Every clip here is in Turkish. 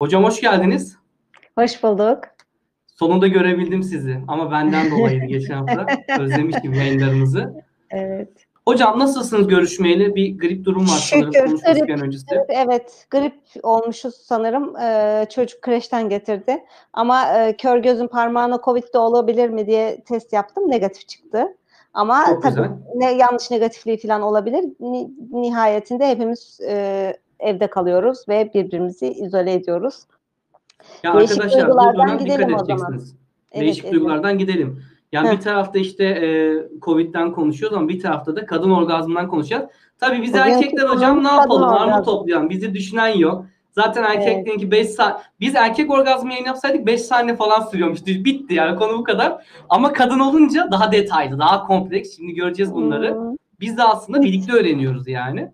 Hocam hoş geldiniz. Hoş bulduk. Sonunda görebildim sizi ama benden dolayıydı geçen hafta. Özlemiştim yayınlarınızı. Evet. Hocam nasılsınız görüşmeyeli? Bir grip durum var sanırım Şükür, konuşmuşken grip. öncesi. Evet, grip olmuşuz sanırım. Ee, çocuk kreşten getirdi. Ama e, kör gözün parmağına Covid de olabilir mi diye test yaptım. Negatif çıktı. Ama Çok tabii güzel. ne yanlış negatifliği falan olabilir. Ni- nihayetinde hepimiz e, evde kalıyoruz ve birbirimizi izole ediyoruz. Ya Değişik arkadaşlar duygulardan gidelim o zaman. Evet, Değişik evet. duygulardan gidelim. Yani Heh. bir tarafta işte e, Covid'den konuşuyoruz ama bir tarafta da kadın orgazmından konuşacağız. Tabii biz Bugünkü erkekler hocam ne yapalım? Armut toplayalım. Bizi düşünen yok. Zaten erkeklerinki 5 saat. Biz erkek orgazmı yayın yapsaydık 5 saniye falan sürüyormuş. Bitti yani konu bu kadar. Ama kadın olunca daha detaylı, daha kompleks. Şimdi göreceğiz bunları. Hmm, Biz de aslında birlikte öğreniyoruz yani.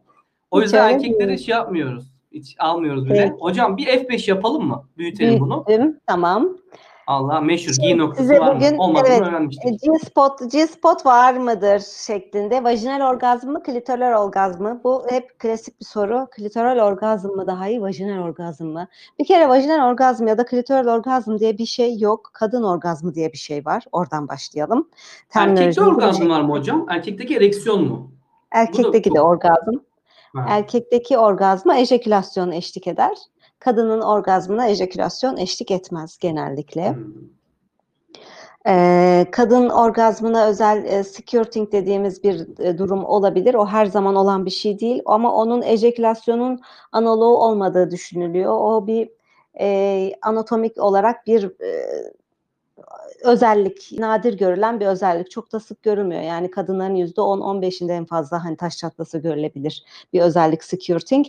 O yüzden erkekleri değil. şey yapmıyoruz. Hiç almıyoruz bile. Evet. Hocam bir F5 yapalım mı? Büyütelim bunu. büyüttüm, Tamam. Allah meşhur Şimdi giy noktası size var bugün- mı? Olmadığını evet, öğrenmiştik. G-spot, G-spot var mıdır şeklinde. Vajinal orgazm mı, klitoral orgazm mı? Bu hep klasik bir soru. Klitoral orgazm mı daha iyi, vajinal orgazm mı? Bir kere vajinal orgazm ya da klitoral orgazm diye bir şey yok. Kadın orgazmı diye bir şey var. Oradan başlayalım. Erkekte orgazm var mı hocam? Erkekteki ereksiyon mu? Erkekteki de orgazm. Erkekteki orgazma ejekülasyon eşlik eder. Kadının orgazmına ejekülasyon eşlik etmez genellikle. Hmm. Ee, kadın orgazmına özel e, skirting dediğimiz bir e, durum olabilir. O her zaman olan bir şey değil ama onun ejekülasyonun analoğu olmadığı düşünülüyor. O bir e, anatomik olarak bir e, özellik, nadir görülen bir özellik. Çok da sık görülmüyor. Yani kadınların %10-15'inde en fazla hani taş çatlası görülebilir bir özellik skirting.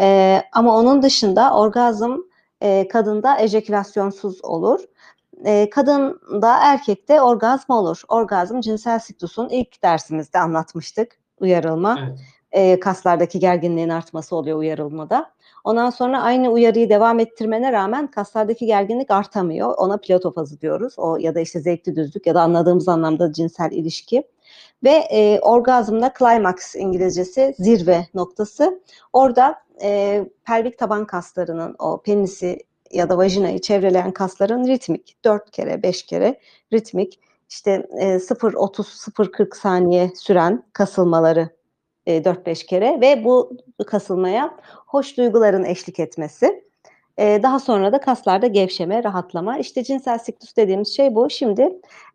Ee, ama onun dışında orgazm e, kadında ejekülasyonsuz olur. E, kadında erkekte orgazm olur. Orgazm cinsel siklusun ilk dersimizde anlatmıştık. Uyarılma. Evet. E, kaslardaki gerginliğin artması oluyor uyarılmada. Ondan sonra aynı uyarıyı devam ettirmene rağmen kaslardaki gerginlik artamıyor. Ona platofazi diyoruz. O ya da işte zevkli düzlük ya da anladığımız anlamda cinsel ilişki. Ve e, orgazmda climax İngilizcesi zirve noktası. Orada e, pelvik taban kaslarının o penisi ya da vajinayı çevreleyen kasların ritmik 4 kere 5 kere ritmik işte e, 0-30 0-40 saniye süren kasılmaları e, 4-5 kere ve bu kasılmaya hoş duyguların eşlik etmesi. E, daha sonra da kaslarda gevşeme, rahatlama. İşte cinsel siklus dediğimiz şey bu. Şimdi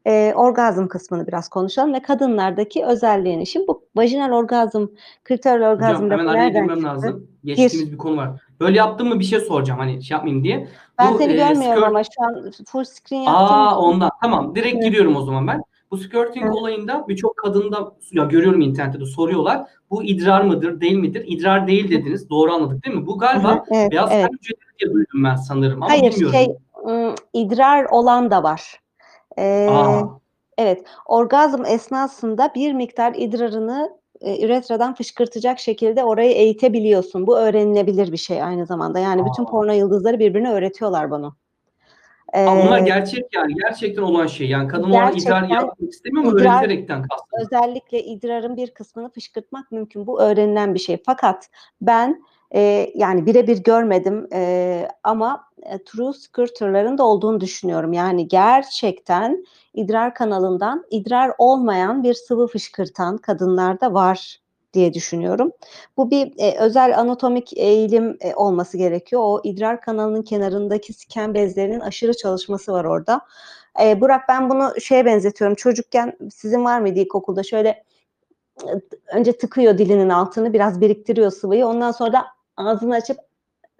e, orgazm kısmını biraz konuşalım ve kadınlardaki özelliğini. Şimdi bu vajinal orgazm, klitoral orgazm Hocam hemen araya girmem çıktı? lazım. Geçtiğimiz bir konu var. Böyle yaptım mı bir şey soracağım hani şey yapmayayım diye. Ben Bu, seni e, görmüyorum skirt- ama şu an full screen yaptım. Aa ondan. Tamam. Direkt Evet. giriyorum o zaman ben. Bu skirting olayında birçok kadında ya görüyorum internette de soruyorlar. Bu idrar mıdır, değil midir? İdrar değil dediniz. Doğru anladık değil mi? Bu galiba evet, beyaz evet. hücreleri diye duydum ben sanırım ama Hayır bilmiyorum. şey idrar olan da var. Ee, Aa, evet orgazm esnasında bir miktar idrarını e, üretradan fışkırtacak şekilde orayı eğitebiliyorsun. Bu öğrenilebilir bir şey aynı zamanda. Yani bütün Aa. porno yıldızları birbirine öğretiyorlar bunu. Ama Ee, gerçek yani. Gerçekten olan şey. Yani kadın ona idrar yapmak istemiyor ama idrar- öğreterekten kastediyor. özellikle idrarın bir kısmını fışkırtmak mümkün. Bu öğrenilen bir şey. Fakat ben e, yani birebir görmedim e, ama e, true skirterların da olduğunu düşünüyorum. Yani gerçekten idrar kanalından idrar olmayan bir sıvı fışkırtan kadınlarda var diye düşünüyorum. Bu bir e, özel anatomik eğilim e, olması gerekiyor. O idrar kanalının kenarındaki sken bezlerinin aşırı çalışması var orada. E, Burak ben bunu şeye benzetiyorum. Çocukken sizin var mıydı ilkokulda şöyle e, önce tıkıyor dilinin altını biraz biriktiriyor sıvıyı. Ondan sonra da ağzını açıp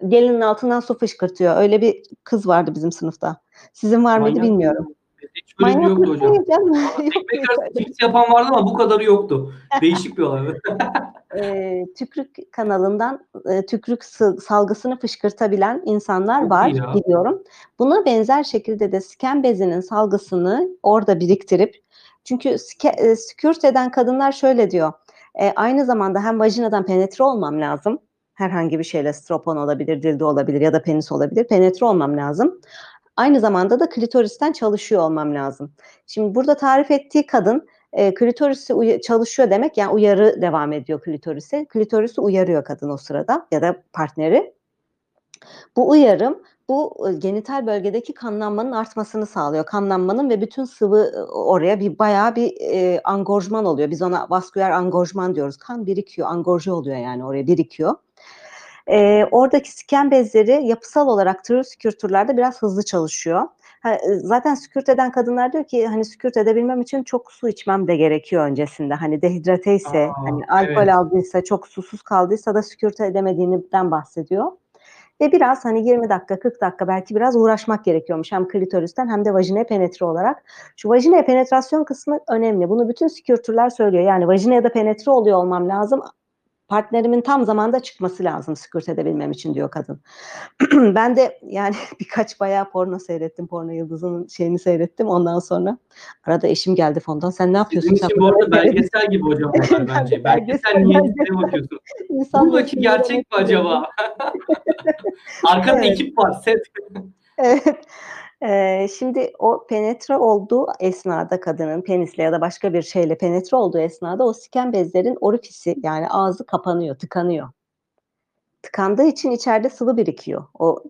gelinin altından su fışkırtıyor. Öyle bir kız vardı bizim sınıfta. Sizin var mıydı Manyak bilmiyorum. Hiç böyle bir yoktu hocam. yok arası tweet yapan vardı ama bu kadarı yoktu. Değişik bir olay. E, tükrük kanalından e, tükrük sı- salgısını fışkırtabilen insanlar var ya. biliyorum. Buna benzer şekilde de sken bezinin salgısını orada biriktirip çünkü ske- e, skürt eden kadınlar şöyle diyor. E, aynı zamanda hem vajinadan penetre olmam lazım. Herhangi bir şeyle stropon olabilir, dildo olabilir ya da penis olabilir. Penetre olmam lazım. Aynı zamanda da klitoristen çalışıyor olmam lazım. Şimdi burada tarif ettiği kadın e, klitorisi çalışıyor demek yani uyarı devam ediyor klitorise. Klitorisi uyarıyor kadın o sırada ya da partneri. Bu uyarım bu genital bölgedeki kanlanmanın artmasını sağlıyor. Kanlanmanın ve bütün sıvı oraya bir bayağı bir e, angorjman oluyor. Biz ona vasküler angorjman diyoruz. Kan birikiyor, angorje oluyor yani oraya birikiyor. E, oradaki siken bezleri yapısal olarak trioskürtürlerde biraz hızlı çalışıyor. Ha, e, zaten skürt eden kadınlar diyor ki hani skürt edebilmem için çok su içmem de gerekiyor öncesinde. Hani dehidrateyse, ise, Aa, hani alkol evet. aldıysa, çok susuz kaldıysa da skürt edemediğinden bahsediyor. Ve biraz hani 20 dakika, 40 dakika belki biraz uğraşmak gerekiyormuş hem klitoristen hem de vajinaya penetre olarak. Şu vajinaya penetrasyon kısmı önemli. Bunu bütün skürtürler söylüyor. Yani vajinaya da penetre oluyor olmam lazım. Partnerimin tam zamanda çıkması lazım skürt edebilmem için diyor kadın. ben de yani birkaç bayağı porno seyrettim. Porno yıldızının şeyini seyrettim. Ondan sonra arada eşim geldi fondan. Sen ne yapıyorsun? Sizin bu arada bunları seyredin." belgesel gibi hocam bence. Belgesel niyetine bakıyorsun. İnsan Buradaki gerçek mi acaba? Arkada Evet. ekip var, set. Evet. Eee, şimdi o penetre olduğu esnada kadının penisle ya da başka bir şeyle penetre olduğu esnada o siken bezlerin orifisi yani ağzı kapanıyor, tıkanıyor. Tıkandığı için içeride sıvı birikiyor. O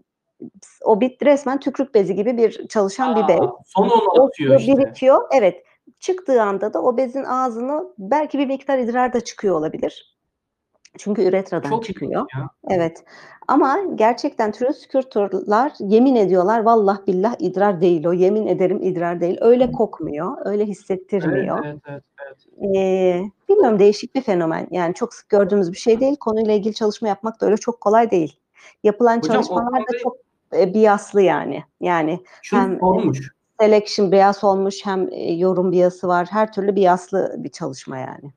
o bit resmen tükrük bezi gibi bir çalışan bir bez. Aa, sonra onu atıyor işte. birikiyor. Evet. Çıktığı anda da o bezin ağzını belki bir miktar idrar da çıkıyor olabilir. Çünkü üretradan Çok çıkıyor. ya. Evet. Ama gerçekten trioskürtürler yemin ediyorlar vallah billah idrar değil o. Yemin ederim idrar değil. Öyle kokmuyor, öyle hissettirmiyor. evet, evet, evet. Eee, bilmiyorum değişik bir fenomen. Yani çok sık gördüğümüz bir şey değil. Konuyla ilgili çalışma yapmak da öyle çok kolay değil. Yapılan Hocam çalışmalar da çok e, biaslı yani. Yani şunu hem sormuş. selection bias olmuş hem e, yorum biası var. Her türlü biaslı bir çalışma yani.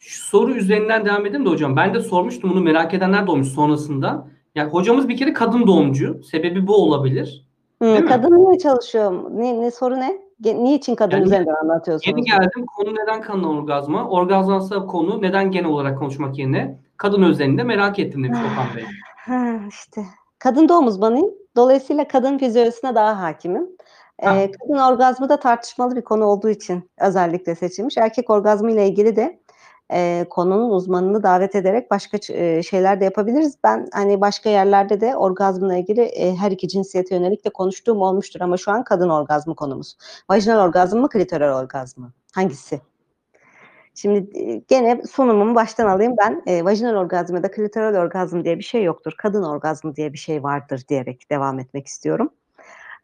Şu soru üzerinden devam edeyim de hocam. Ben de sormuştum bunu merak edenler de olmuş sonrasında. Yani hocamız bir kere kadın doğumcu. Sebebi bu olabilir. Hı, Değil mi? kadın niye çalışıyor? Ne, ne soru ne? Niçin kadın Yani üzerinden anlatıyorsunuz? Yeni geldim. Konu neden kadın orgazmı? Orgazmsa konu neden genel olarak konuşmak yerine kadın özelinde merak ettim demiş Okan Bey. Ha, işte kadın doğum uzmanıyım. Dolayısıyla kadın fizyolojisine daha hakimim. Ha. Ee, kadın orgazmı da tartışmalı bir konu olduğu için özellikle seçilmiş. Erkek orgazmı ile ilgili de e, konunun uzmanını davet ederek başka e, şeyler de yapabiliriz. Ben hani başka yerlerde de orgazmla ilgili e, her iki cinsiyete yönelik de konuştuğum olmuştur ama şu an kadın orgazmı konumuz. Vajinal orgazm mı, klitoral orgazm mı? Hangisi? Şimdi gene sunumumu baştan alayım ben. E, vajinal orgazm ya da klitoral orgazm diye bir şey yoktur. Kadın orgazmı diye bir şey vardır diyerek devam etmek istiyorum.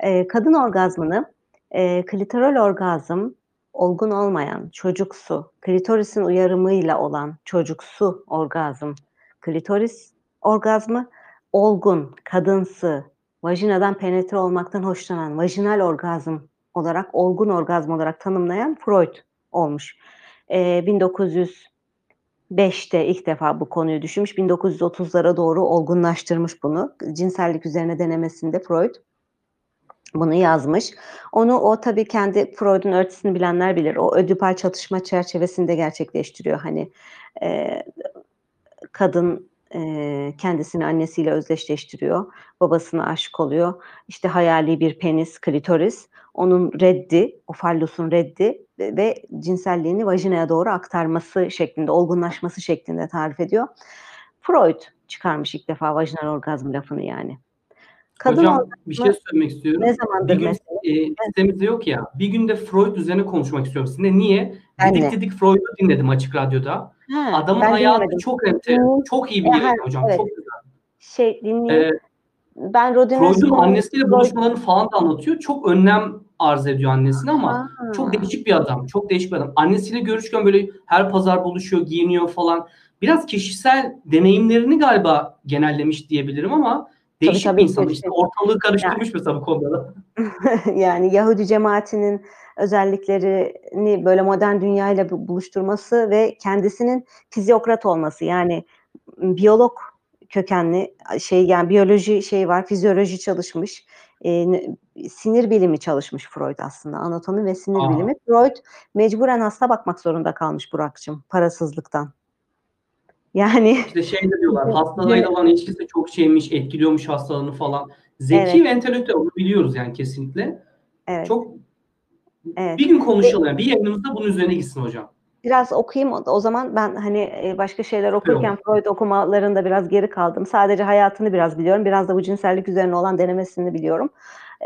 E, kadın orgazmını e, klitoral orgazm olgun olmayan, çocuksu, klitorisin uyarımıyla olan çocuksu orgazm, klitoris orgazmı olgun, kadınsı, vajinadan penetre olmaktan hoşlanan, vajinal orgazm olarak, olgun orgazm olarak tanımlayan Freud olmuş. Ee, 1905'te ilk defa bu konuyu düşünmüş. 1930'lara doğru olgunlaştırmış bunu. Cinsellik üzerine denemesinde Freud bunu yazmış. Onu o tabii kendi Freud'un örtüsünü bilenler bilir. O ödipal çatışma çerçevesinde gerçekleştiriyor. Hani e, kadın e, kendisini annesiyle özdeşleştiriyor. Babasına aşık oluyor. İşte hayali bir penis, klitoris. Onun reddi, o fallusun reddi ve, ve cinselliğini vajinaya doğru aktarması şeklinde, olgunlaşması şeklinde tarif ediyor. Freud çıkarmış ilk defa vajinal orgazm lafını yani. Kadın Hocam bir şey söylemek istiyorum. ne Bir zamandır gün mesela? e, sitemizde yok ya. Bir günde Freud üzerine konuşmak istiyorum sizinle. Niye? Ben Didik. Didik Freud'u dinledim açık radyoda. Ha, Adamın hayatı dinlemedim. çok enteresan. Çok iyi E, bir ha, yayın hocam. evet. Çok güzel. Şey dinleyeyim. Ee, ben Freud'un annesiyle buluşmalarını falan da anlatıyor. Çok önlem arz ediyor annesine ama Ha. çok değişik bir adam. Çok değişik bir adam. Annesiyle görüşken böyle her pazar buluşuyor, giyiniyor falan. Biraz kişisel deneyimlerini galiba genellemiş diyebilirim ama değişik tabii, bir insan. İşte ortalığı karıştırmış mesela bu konuda. yani Yahudi cemaatinin özelliklerini böyle modern dünyayla bu- buluşturması ve kendisinin fizyokrat olması yani biyolog kökenli şey yani biyoloji şey var fizyoloji çalışmış e, sinir bilimi çalışmış Freud aslında anatomi ve sinir Aa. bilimi Freud mecburen hasta bakmak zorunda kalmış Burak'cığım parasızlıktan yani İşte şey de diyorlar hastalığıyla olan ilişkisi çok şeymiş, etkiliyormuş hastalığını falan. Zeki Evet. ve entelektüel onu biliyoruz yani kesinlikle. evet Çok Evet. bir gün konuşalım yani. Bir yayınımızda bunun üzerine gitsin hocam. biraz okuyayım o, zaman ben hani e, başka şeyler okurken. Freud okumalarında biraz geri kaldım. Sadece hayatını biraz biliyorum. Biraz da bu cinsellik üzerine olan denemesini biliyorum.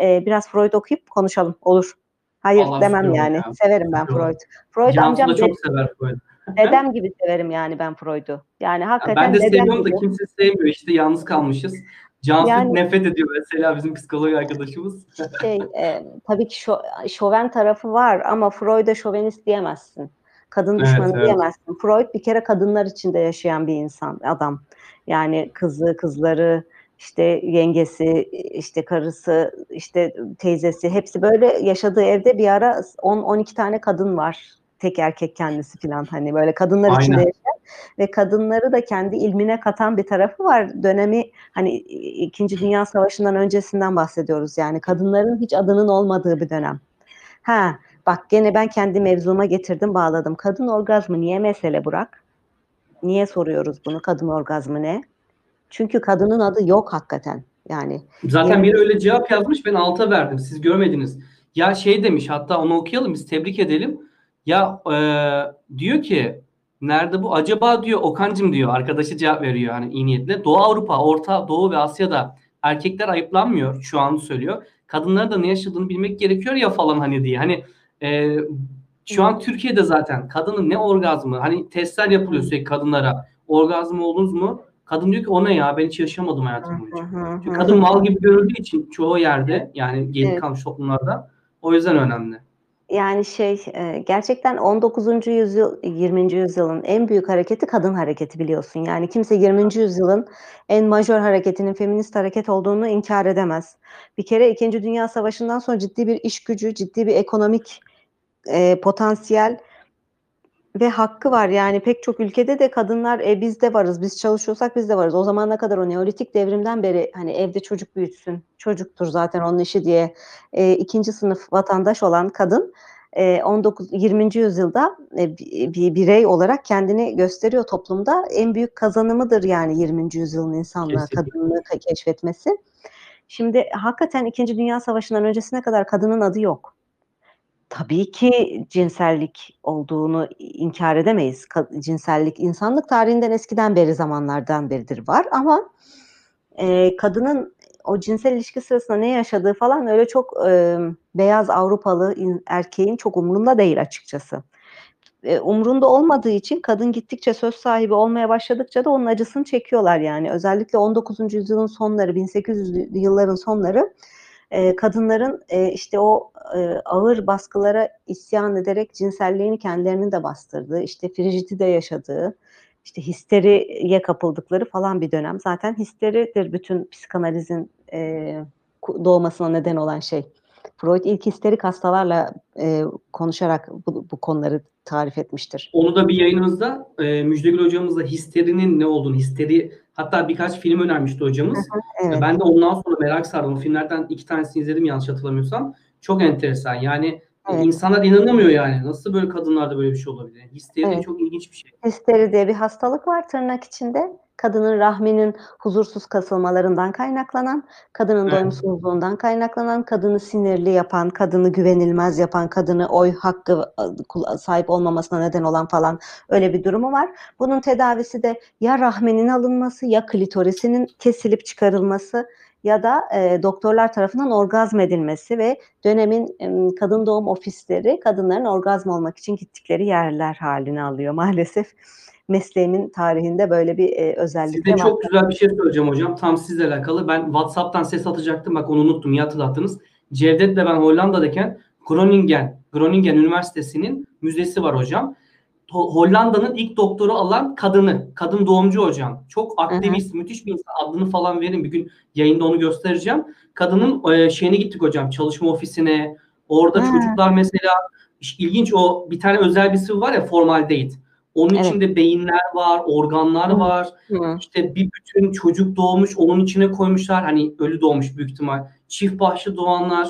E, biraz Freud okuyup konuşalım. Olur. Hayır Vallahi demem yani. ya. Severim ben. Freud. Freud Cansu amcam da çok sever Freud. Dedem gibi severim yani ben Freud'u. Yani Ya hakikaten ben de seviyorum da kimse sevmiyor. İşte yalnız kalmışız. Cansu Yani- nefret ediyor mesela bizim psikolog arkadaşımız. şey e, tabii ki şo, şoven tarafı var ama Freud'a şovenist diyemezsin. Kadın Evet, düşmanı evet. diyemezsin. Freud bir kere kadınlar içinde yaşayan bir insan, adam. Yani kızı, kızları, işte yengesi, işte karısı, işte teyzesi hepsi böyle yaşadığı evde bir ara 10-12 tane kadın var. Tek erkek kendisi falan hani böyle kadınlar içinde Aynen. yaşayan ve kadınları da kendi ilmine katan bir tarafı var. Dönemi hani İkinci Dünya Savaşı'ndan öncesinden bahsediyoruz. Yani kadınların hiç adının olmadığı bir dönem. Ha bak gene ben kendi mevzuma getirdim bağladım. Kadın orgazmı niye mesele Burak? Niye soruyoruz bunu? Kadın orgazmı ne? Çünkü kadının adı yok hakikaten. Yani Zaten Yani- biri öyle cevap yazmış ben alta verdim. Siz görmediniz. Ya şey demiş hatta onu okuyalım biz tebrik edelim. Ya e, diyor ki nerede bu? Acaba diyor Okan'cım diyor arkadaşı cevap veriyor hani iyi niyetle. Doğu Avrupa, Orta Doğu ve Asya'da erkekler ayıplanmıyor şu an söylüyor. Kadınların da ne yaşadığını bilmek gerekiyor ya falan hani diye. Hani e, şu an Türkiye'de zaten kadının ne orgazmı hani testler yapılıyor sürekli kadınlara. Orgazm oldunuz mu? Kadın diyor ki o ne ya ben hiç yaşamadım hayatım boyunca. Çünkü kadın mal gibi görüldüğü için çoğu yerde yani Evet. kalmış toplumlarda o yüzden önemli. Yani şey e, gerçekten 19. yüzyıl 20. yüzyılın en büyük hareketi kadın hareketi biliyorsun. Yani kimse 20. yüzyılın en majör hareketinin feminist hareket olduğunu inkar edemez. Bir kere 2. Dünya Savaşı'ndan sonra ciddi bir iş gücü, ciddi bir ekonomik e, potansiyel ve hakkı var. Yani pek çok ülkede de kadınlar e, biz de varız, biz çalışıyorsak biz de varız. O zamana kadar o Neolitik devrimden beri hani evde çocuk büyütsün, çocuktur zaten onun işi diye e, ikinci sınıf vatandaş olan kadın e, 19 20. yüzyılda e, bi- bir birey olarak kendini gösteriyor toplumda. En büyük kazanımıdır yani 20. yüzyılın insanlığa ke- keşfetmesi. Şimdi hakikaten 2. Dünya Savaşı'ndan öncesine kadar kadının adı yok. Tabii ki cinsellik olduğunu inkar edemeyiz. Cinsellik insanlık tarihinden eskiden beri zamanlardan beridir var ama e, kadının o cinsel ilişki sırasında ne yaşadığı falan öyle çok e, beyaz Avrupalı in- erkeğin çok umurunda değil açıkçası. E, umrunda olmadığı için kadın gittikçe söz sahibi olmaya başladıkça da onun acısını çekiyorlar yani. Özellikle 19. yüzyılın sonları, 1800'lü yılların sonları e, kadınların e, işte o e, ağır baskılara isyan ederek cinselliğini kendilerinin de bastırdığı, işte frijiti de yaşadığı, işte histeriye kapıldıkları falan bir dönem. Zaten histeridir bütün psikanalizin e, doğmasına neden olan şey. Freud ilk histerik hastalarla e, konuşarak bu, bu konuları tarif etmiştir. Onu da bir yayınımızda e, Müjdegül hocamızla histerinin ne olduğunu, histeri hatta birkaç film önermişti hocamız. Evet. Ben de ondan sonra merak sardım. O filmlerden iki tanesini izledim yanlış hatırlamıyorsam. Çok enteresan. Yani Evet. insanlar inanamıyor yani. Nasıl böyle kadınlarda böyle bir şey olabilir? Histeri Evet. çok ilginç bir şey. Histeri diye bir hastalık var tırnak içinde. Kadının rahminin huzursuz kasılmalarından kaynaklanan, kadının Evet. doyumsuzluğundan kaynaklanan, kadını sinirli yapan, kadını güvenilmez yapan, kadını oy hakkı e, sahip olmamasına neden olan falan öyle bir durumu var. Bunun tedavisi de ya rahminin alınması ya klitorisinin kesilip çıkarılması ya da e, doktorlar tarafından orgazm edilmesi ve dönemin em, kadın doğum ofisleri kadınların orgazm olmak için gittikleri yerler halini alıyor maalesef. Mesleğimin tarihinde böyle bir e, özellik Size var. çok güzel bir şey söyleyeceğim hocam. Tam sizle alakalı. Ben WhatsApp'tan ses atacaktım. Bak onu unuttum. İyi hatırlattınız. Cevdet'le ben Hollanda'dayken Groningen, Groningen Üniversitesi'nin müzesi var hocam. Ho- Hollanda'nın ilk doktoru alan kadını. Kadın doğumcu hocam. Çok aktivist, müthiş bir insan. Adını falan verin. Bir gün yayında onu göstereceğim. Kadının e, şeyine gittik hocam. Çalışma ofisine. Orada Ha. çocuklar mesela ilginç o bir tane özel bir sıvı var ya formaldehit. Onun Evet. içinde beyinler var, organlar Hı. var. Hı. İşte bir bütün çocuk doğmuş, onun içine koymuşlar. Hani ölü doğmuş büyük ihtimal. Çift başlı doğanlar.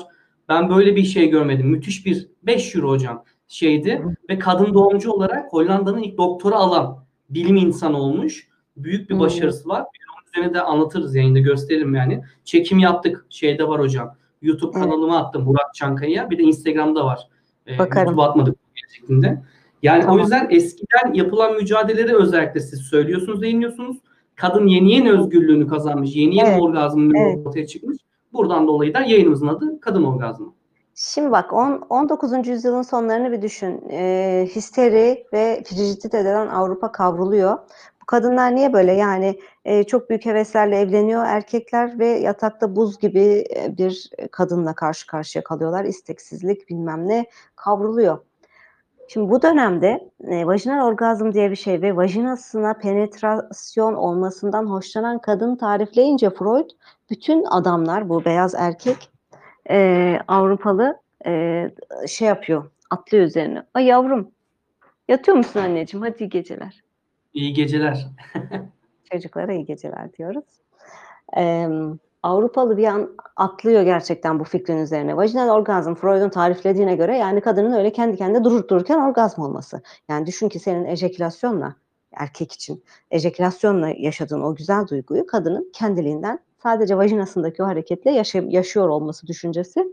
Ben böyle bir şey görmedim. Müthiş bir 5 euro hocam şeydi. Hı. Ve kadın doğumcu olarak Hollanda'nın ilk doktora alan bilim insanı olmuş. Büyük bir Hı. başarısı var. Onun üzerine de anlatırız yayında gösteririm yani. Çekim yaptık. Şeyde var hocam. YouTube kanalıma attım Burak Çankaya'ya. Bir de Instagram'da var. Ee, Bakarım. YouTube'a atmadık gerçekten. Yani Tamam. o yüzden eskiden yapılan mücadeleleri özellikle siz söylüyorsunuz, yayınlıyorsunuz. Kadın yeni yeni özgürlüğünü kazanmış, yeni yeni Evet, orgazmın evet. ortaya çıkmış. Buradan dolayı da yayınımızın adı Kadın Orgazmı. Şimdi bak on- 19. yüzyılın sonlarını bir düşün. Ee, histeri ve frijitideden Avrupa kavruluyor. Bu kadınlar niye böyle? Yani e, çok büyük heveslerle evleniyor erkekler ve yatakta buz gibi e, bir kadınla karşı karşıya kalıyorlar. İsteksizlik bilmem ne kavruluyor. Şimdi bu dönemde e, vajinal orgazm diye bir şey ve vajinasına penetrasyon olmasından hoşlanan kadın tarifleyince Freud bütün adamlar bu beyaz erkek e, Avrupalı e, şey yapıyor atlıyor üzerine. Ay yavrum yatıyor musun anneciğim hadi iyi geceler. İyi geceler. Çocuklara iyi geceler diyoruz. Ee, Avrupalı bir an atlıyor gerçekten bu fikrin üzerine. Vajinal orgazm Freud'un tariflediğine göre yani kadının öyle kendi kendine durup dururken orgazm olması. Yani düşün ki senin ejekülasyonla erkek için ejekülasyonla yaşadığın o güzel duyguyu kadının kendiliğinden sadece vajinasındaki o hareketle yaşa- yaşıyor olması düşüncesi.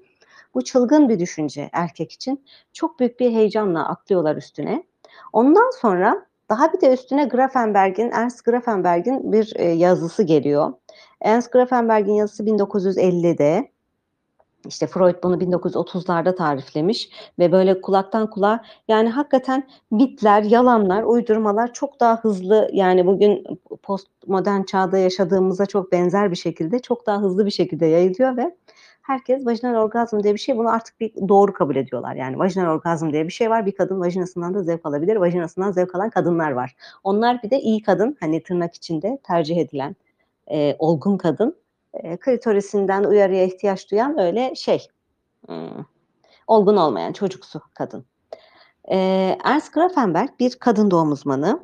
Bu çılgın bir düşünce erkek için. Çok büyük bir heyecanla atlıyorlar üstüne. Ondan sonra daha bir de üstüne Grafenberg'in, Ernst Grafenberg'in bir e, yazısı geliyor. Ernst Grafenberg'in yazısı 1950'de. İşte Freud bunu 1930'larda tariflemiş ve böyle kulaktan kulağa yani hakikaten bitler, yalanlar, uydurmalar çok daha hızlı yani bugün postmodern çağda yaşadığımıza çok benzer bir şekilde çok daha hızlı bir şekilde yayılıyor ve herkes vajinal orgazm diye bir şey bunu artık bir doğru kabul ediyorlar. Yani vajinal orgazm diye bir şey var. Bir kadın vajinasından da zevk alabilir. Vajinasından zevk alan kadınlar var. Onlar bir de iyi kadın hani tırnak içinde tercih edilen e, olgun kadın e, klitorisinden uyarıya ihtiyaç duyan öyle şey hmm, olgun olmayan çocuksu kadın. E, Ernst Grafenberg bir kadın doğum uzmanı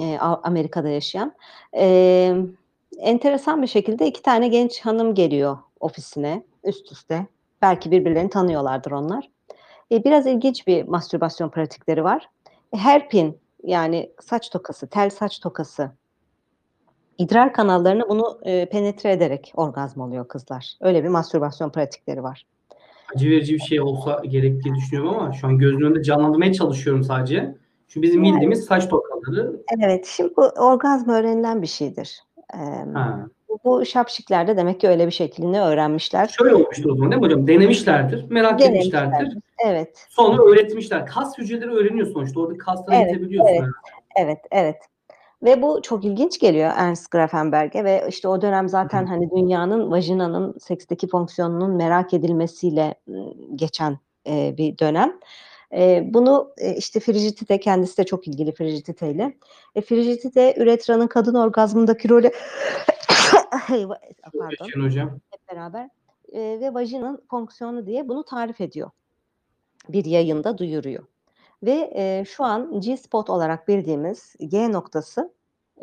e, Amerika'da yaşayan. E, enteresan bir şekilde iki tane genç hanım geliyor ofisine üst üste. Belki birbirlerini tanıyorlardır onlar. E, biraz ilginç bir mastürbasyon pratikleri var. Hairpin yani saç tokası, tel saç tokası idrar kanallarını bunu e, penetre ederek orgazm oluyor kızlar. Öyle bir mastürbasyon pratikleri var. Acı verici bir şey olsa gerek diye düşünüyorum ama şu an gözümün önünde canlandırmaya çalışıyorum sadece. Şu bizim Yani. bildiğimiz saç tokaları. Evet, şimdi bu orgazm öğrenilen bir şeydir. E, Ha. bu, şapşiklerde demek ki öyle bir şeklini öğrenmişler. Şöyle olmuştur o zaman değil mi hocam? Denemişlerdir, merak etmişlerdir. Denemişlerdir. Evet, Sonra öğretmişler. Kas hücreleri öğreniyor sonuçta. Orada kasları Evet, evet. evet, evet. Ve bu çok ilginç geliyor Ernst Grafenberg'e ve işte o dönem zaten hani dünyanın vajinanın seksteki fonksiyonunun merak edilmesiyle geçen e, bir dönem. E, bunu e, işte Frigidite kendisi de çok ilgili Frigidite ile. E, Frigidite üretranın kadın orgazmındaki rolü Eyvah, pardon hocam. hep beraber e, ve vajinanın fonksiyonu diye bunu tarif ediyor. Bir yayında duyuruyor. Ve e, şu an G-spot olarak bildiğimiz G noktası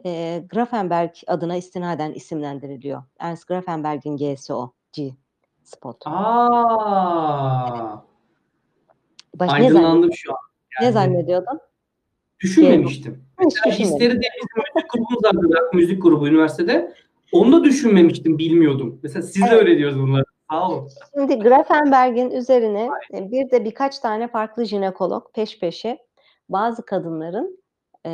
e, Grafenberg adına istinaden isimlendiriliyor. Ernst Grafenberg'in G'si o. G-spot. Aa, Baş, ne, aydınlandım şu an. ne Yani zannediyordun? Düşünmemiştim. Hiç Mesela. Histeri de bizim müzik grubumuz vardı. Müzik grubu üniversitede. Onu da düşünmemiştim, bilmiyordum. Mesela siz de Evet. öğreniyoruz bunları. Sağ olun. Şimdi Grafenberg'in üzerine e, bir de birkaç tane farklı jinekolog peş peşe bazı kadınların e,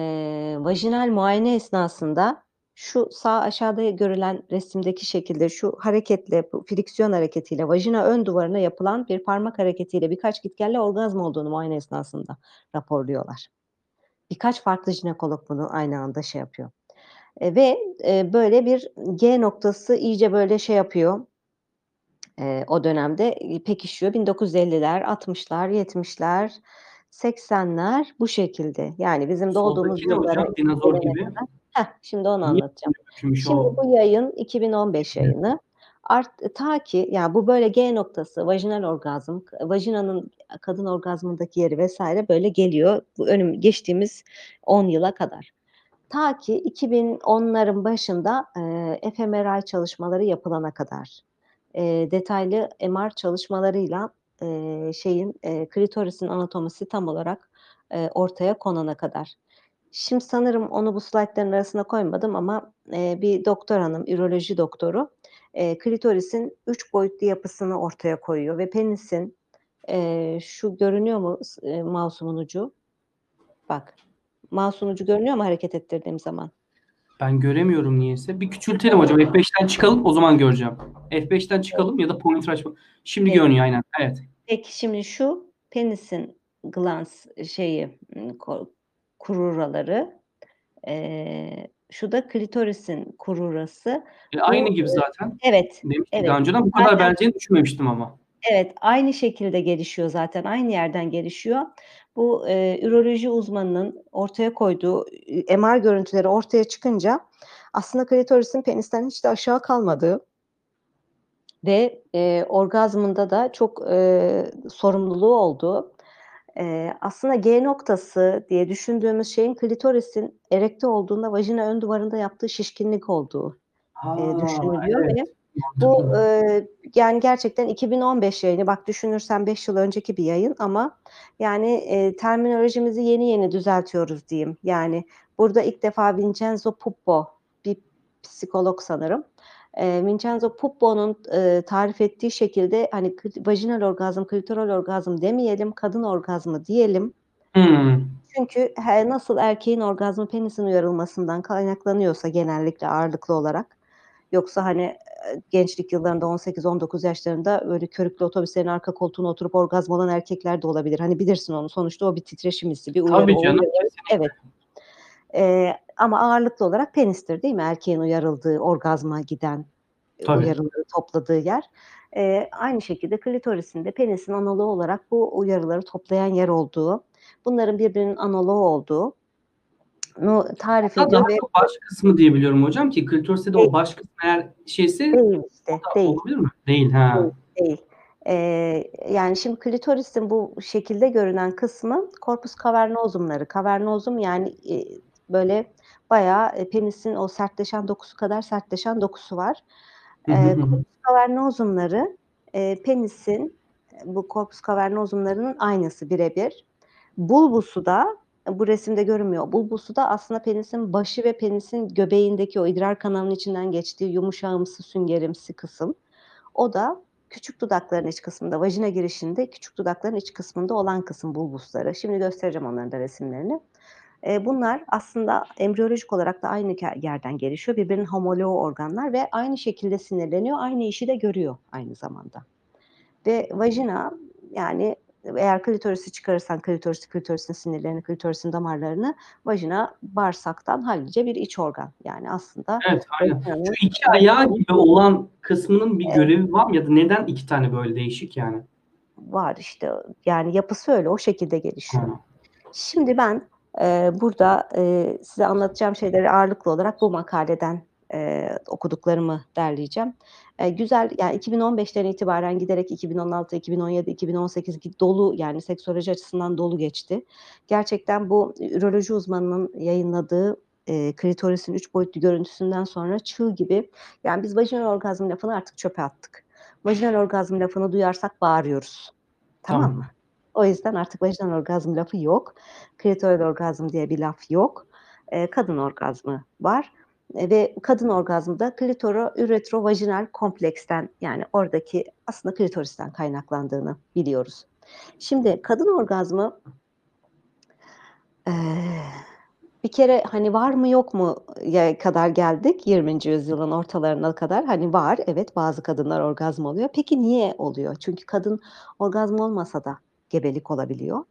vajinal muayene esnasında şu sağ aşağıda görülen resimdeki şekilde şu hareketle, friksiyon hareketiyle vajina ön duvarına yapılan bir parmak hareketiyle birkaç gitgelle orgazm olduğunu muayene esnasında raporluyorlar. Birkaç farklı jinekolog bunu aynı anda şey yapıyor. E, ve e, böyle bir G noktası iyice böyle şey yapıyor, e, o dönemde e, pekişiyor. 1950'ler, 60'lar, 70'ler, 80'ler bu şekilde. Yani bizim doğduğumuz yıllara? Dinozor gibi. Heh, şimdi onu anlatacağım. Şimdi o. bu yayın 2015 yayını. Art, ta ki yani bu böyle G noktası, vajinal orgazm, vajinanın kadın orgazmındaki yeri vesaire böyle geliyor. Bu önüm geçtiğimiz 10 yıla kadar. Ta ki 2010'ların başında e, fMRI çalışmaları yapılana kadar e, detaylı MR çalışmalarıyla e, şeyin e, klitorisin anatomisi tam olarak e, ortaya konana kadar. Şimdi sanırım onu bu slaytların arasına koymadım ama e, bir doktor hanım, üroloji doktoru e, klitorisin üç boyutlu yapısını ortaya koyuyor ve penisin e, şu görünüyor mu e, mouse'umun ucu? Bak. Mouse'un ucu görünüyor mu hareket ettirdiğim zaman? Ben göremiyorum niyeyse. Bir küçültelim hocam. F5'ten çıkalım o zaman göreceğim. F5'ten çıkalım ya da pointer açma. Şimdi Evet. görünüyor aynen. Evet. Peki şimdi şu penisin glans şeyi m, ko- kururaları eee, şu da klitorisin kururası. E, aynı Bu, gibi zaten. Evet, Demiştik evet. daha önceden. Bu kadar benzeğini düşünmemiştim ama. Evet aynı şekilde gelişiyor zaten. Aynı yerden gelişiyor. Bu eee, üroloji uzmanının ortaya koyduğu MR görüntüleri ortaya çıkınca aslında klitorisin penisten hiç de aşağı kalmadığı ve e, orgazmında da çok e, sorumluluğu olduğu e, aslında G noktası diye düşündüğümüz şeyin klitorisin erekte olduğunda vajina ön duvarında yaptığı şişkinlik olduğu Ha, e, düşünülüyor evet. Bu e, yani gerçekten 2015 yayını bak düşünürsen 5 yıl önceki bir yayın ama yani e, terminolojimizi yeni yeni düzeltiyoruz diyeyim. Yani burada ilk defa Vincenzo Puppo bir psikolog sanırım. E, Vincenzo Puppo'nun e, tarif ettiği şekilde hani vajinal orgazm, klitoral orgazm demeyelim, kadın orgazmı diyelim. Hmm. Çünkü he- nasıl erkeğin orgazmı penisin uyarılmasından kaynaklanıyorsa genellikle ağırlıklı olarak yoksa hani gençlik yıllarında 18-19 yaşlarında böyle körüklü otobüslerin arka koltuğuna oturup orgazm olan erkekler de olabilir. Hani bilirsin onu sonuçta o bir titreşim hissi, bir uyarı. Tabii canım. uyarı-. Evet. Ee, ama ağırlıklı olarak penistir değil mi? Erkeğin uyarıldığı, orgazma giden Tabii. uyarıları topladığı yer. Ee, aynı şekilde klitorisin de penisin analoğu olarak bu uyarıları toplayan yer olduğu, bunların birbirinin analoğu olduğu tarif ediyor ve baş kısmı diye biliyorum hocam ki klitoris'te de Değil. o baş kısmı eğer şeyse değil işte, değil. olabilir mi? Değil ha. Değil. değil. Ee, yani şimdi klitorisin bu şekilde görünen kısmı korpus cavernosumları. Cavernosum yani e, böyle bayağı e, penisin o sertleşen dokusu kadar sertleşen dokusu var. Ee, korpus cavernosumları e, penisin bu korpus cavernosumlarının aynısı birebir. Bulbusu da bu resimde görünmüyor. Bulbusu da aslında penisin başı ve penisin göbeğindeki o idrar kanalının içinden geçtiği yumuşağımsı süngerimsi kısım. O da küçük dudakların iç kısmında, vajina girişinde küçük dudakların iç kısmında olan kısım bulbusları. Şimdi göstereceğim onların da resimlerini. E, bunlar aslında embriyolojik olarak da aynı yerden gelişiyor. Birbirinin homoloğu organlar ve aynı şekilde sinirleniyor. Aynı işi de görüyor aynı zamanda. Ve vajina yani eğer klitorisi çıkarırsan klitorisi, klitorisin sinirlerini, klitorisin damarlarını vajina bağırsaktan hallice bir iç organ. Yani aslında Evet aynen. Şu iki ayağı gibi olan kısmının bir görevi var mı ya da neden iki tane böyle değişik yani? var işte yani yapısı öyle o şekilde gelişiyor. Ha. Şimdi ben e, burada e, size anlatacağım şeyleri ağırlıklı olarak bu makaleden e, okuduklarımı derleyeceğim. E, güzel yani 2015'ten itibaren giderek 2016, 2017, 2018 gi- dolu yani seksoloji açısından dolu geçti. Gerçekten bu üroloji uzmanının yayınladığı e, klitorisin üç boyutlu görüntüsünden sonra çığ gibi yani biz vajinal orgazm lafını artık çöpe attık. Vajinal orgazm lafını duyarsak bağırıyoruz. Tamam, Tamam. mı? O yüzden artık vajinal orgazm lafı yok. Klitoral orgazm diye bir laf yok. Ee, kadın orgazmı var. E, ve kadın orgazmı da klitoro üretrovajinal kompleksten yani oradaki aslında klitoristen kaynaklandığını biliyoruz. Şimdi kadın orgazmı eee, bir kere hani var mı yok mu ya kadar geldik 20. yüzyılın ortalarına kadar hani var evet bazı kadınlar orgazm oluyor. Peki niye oluyor? Çünkü kadın orgazm olmasa da gebelik olabiliyor.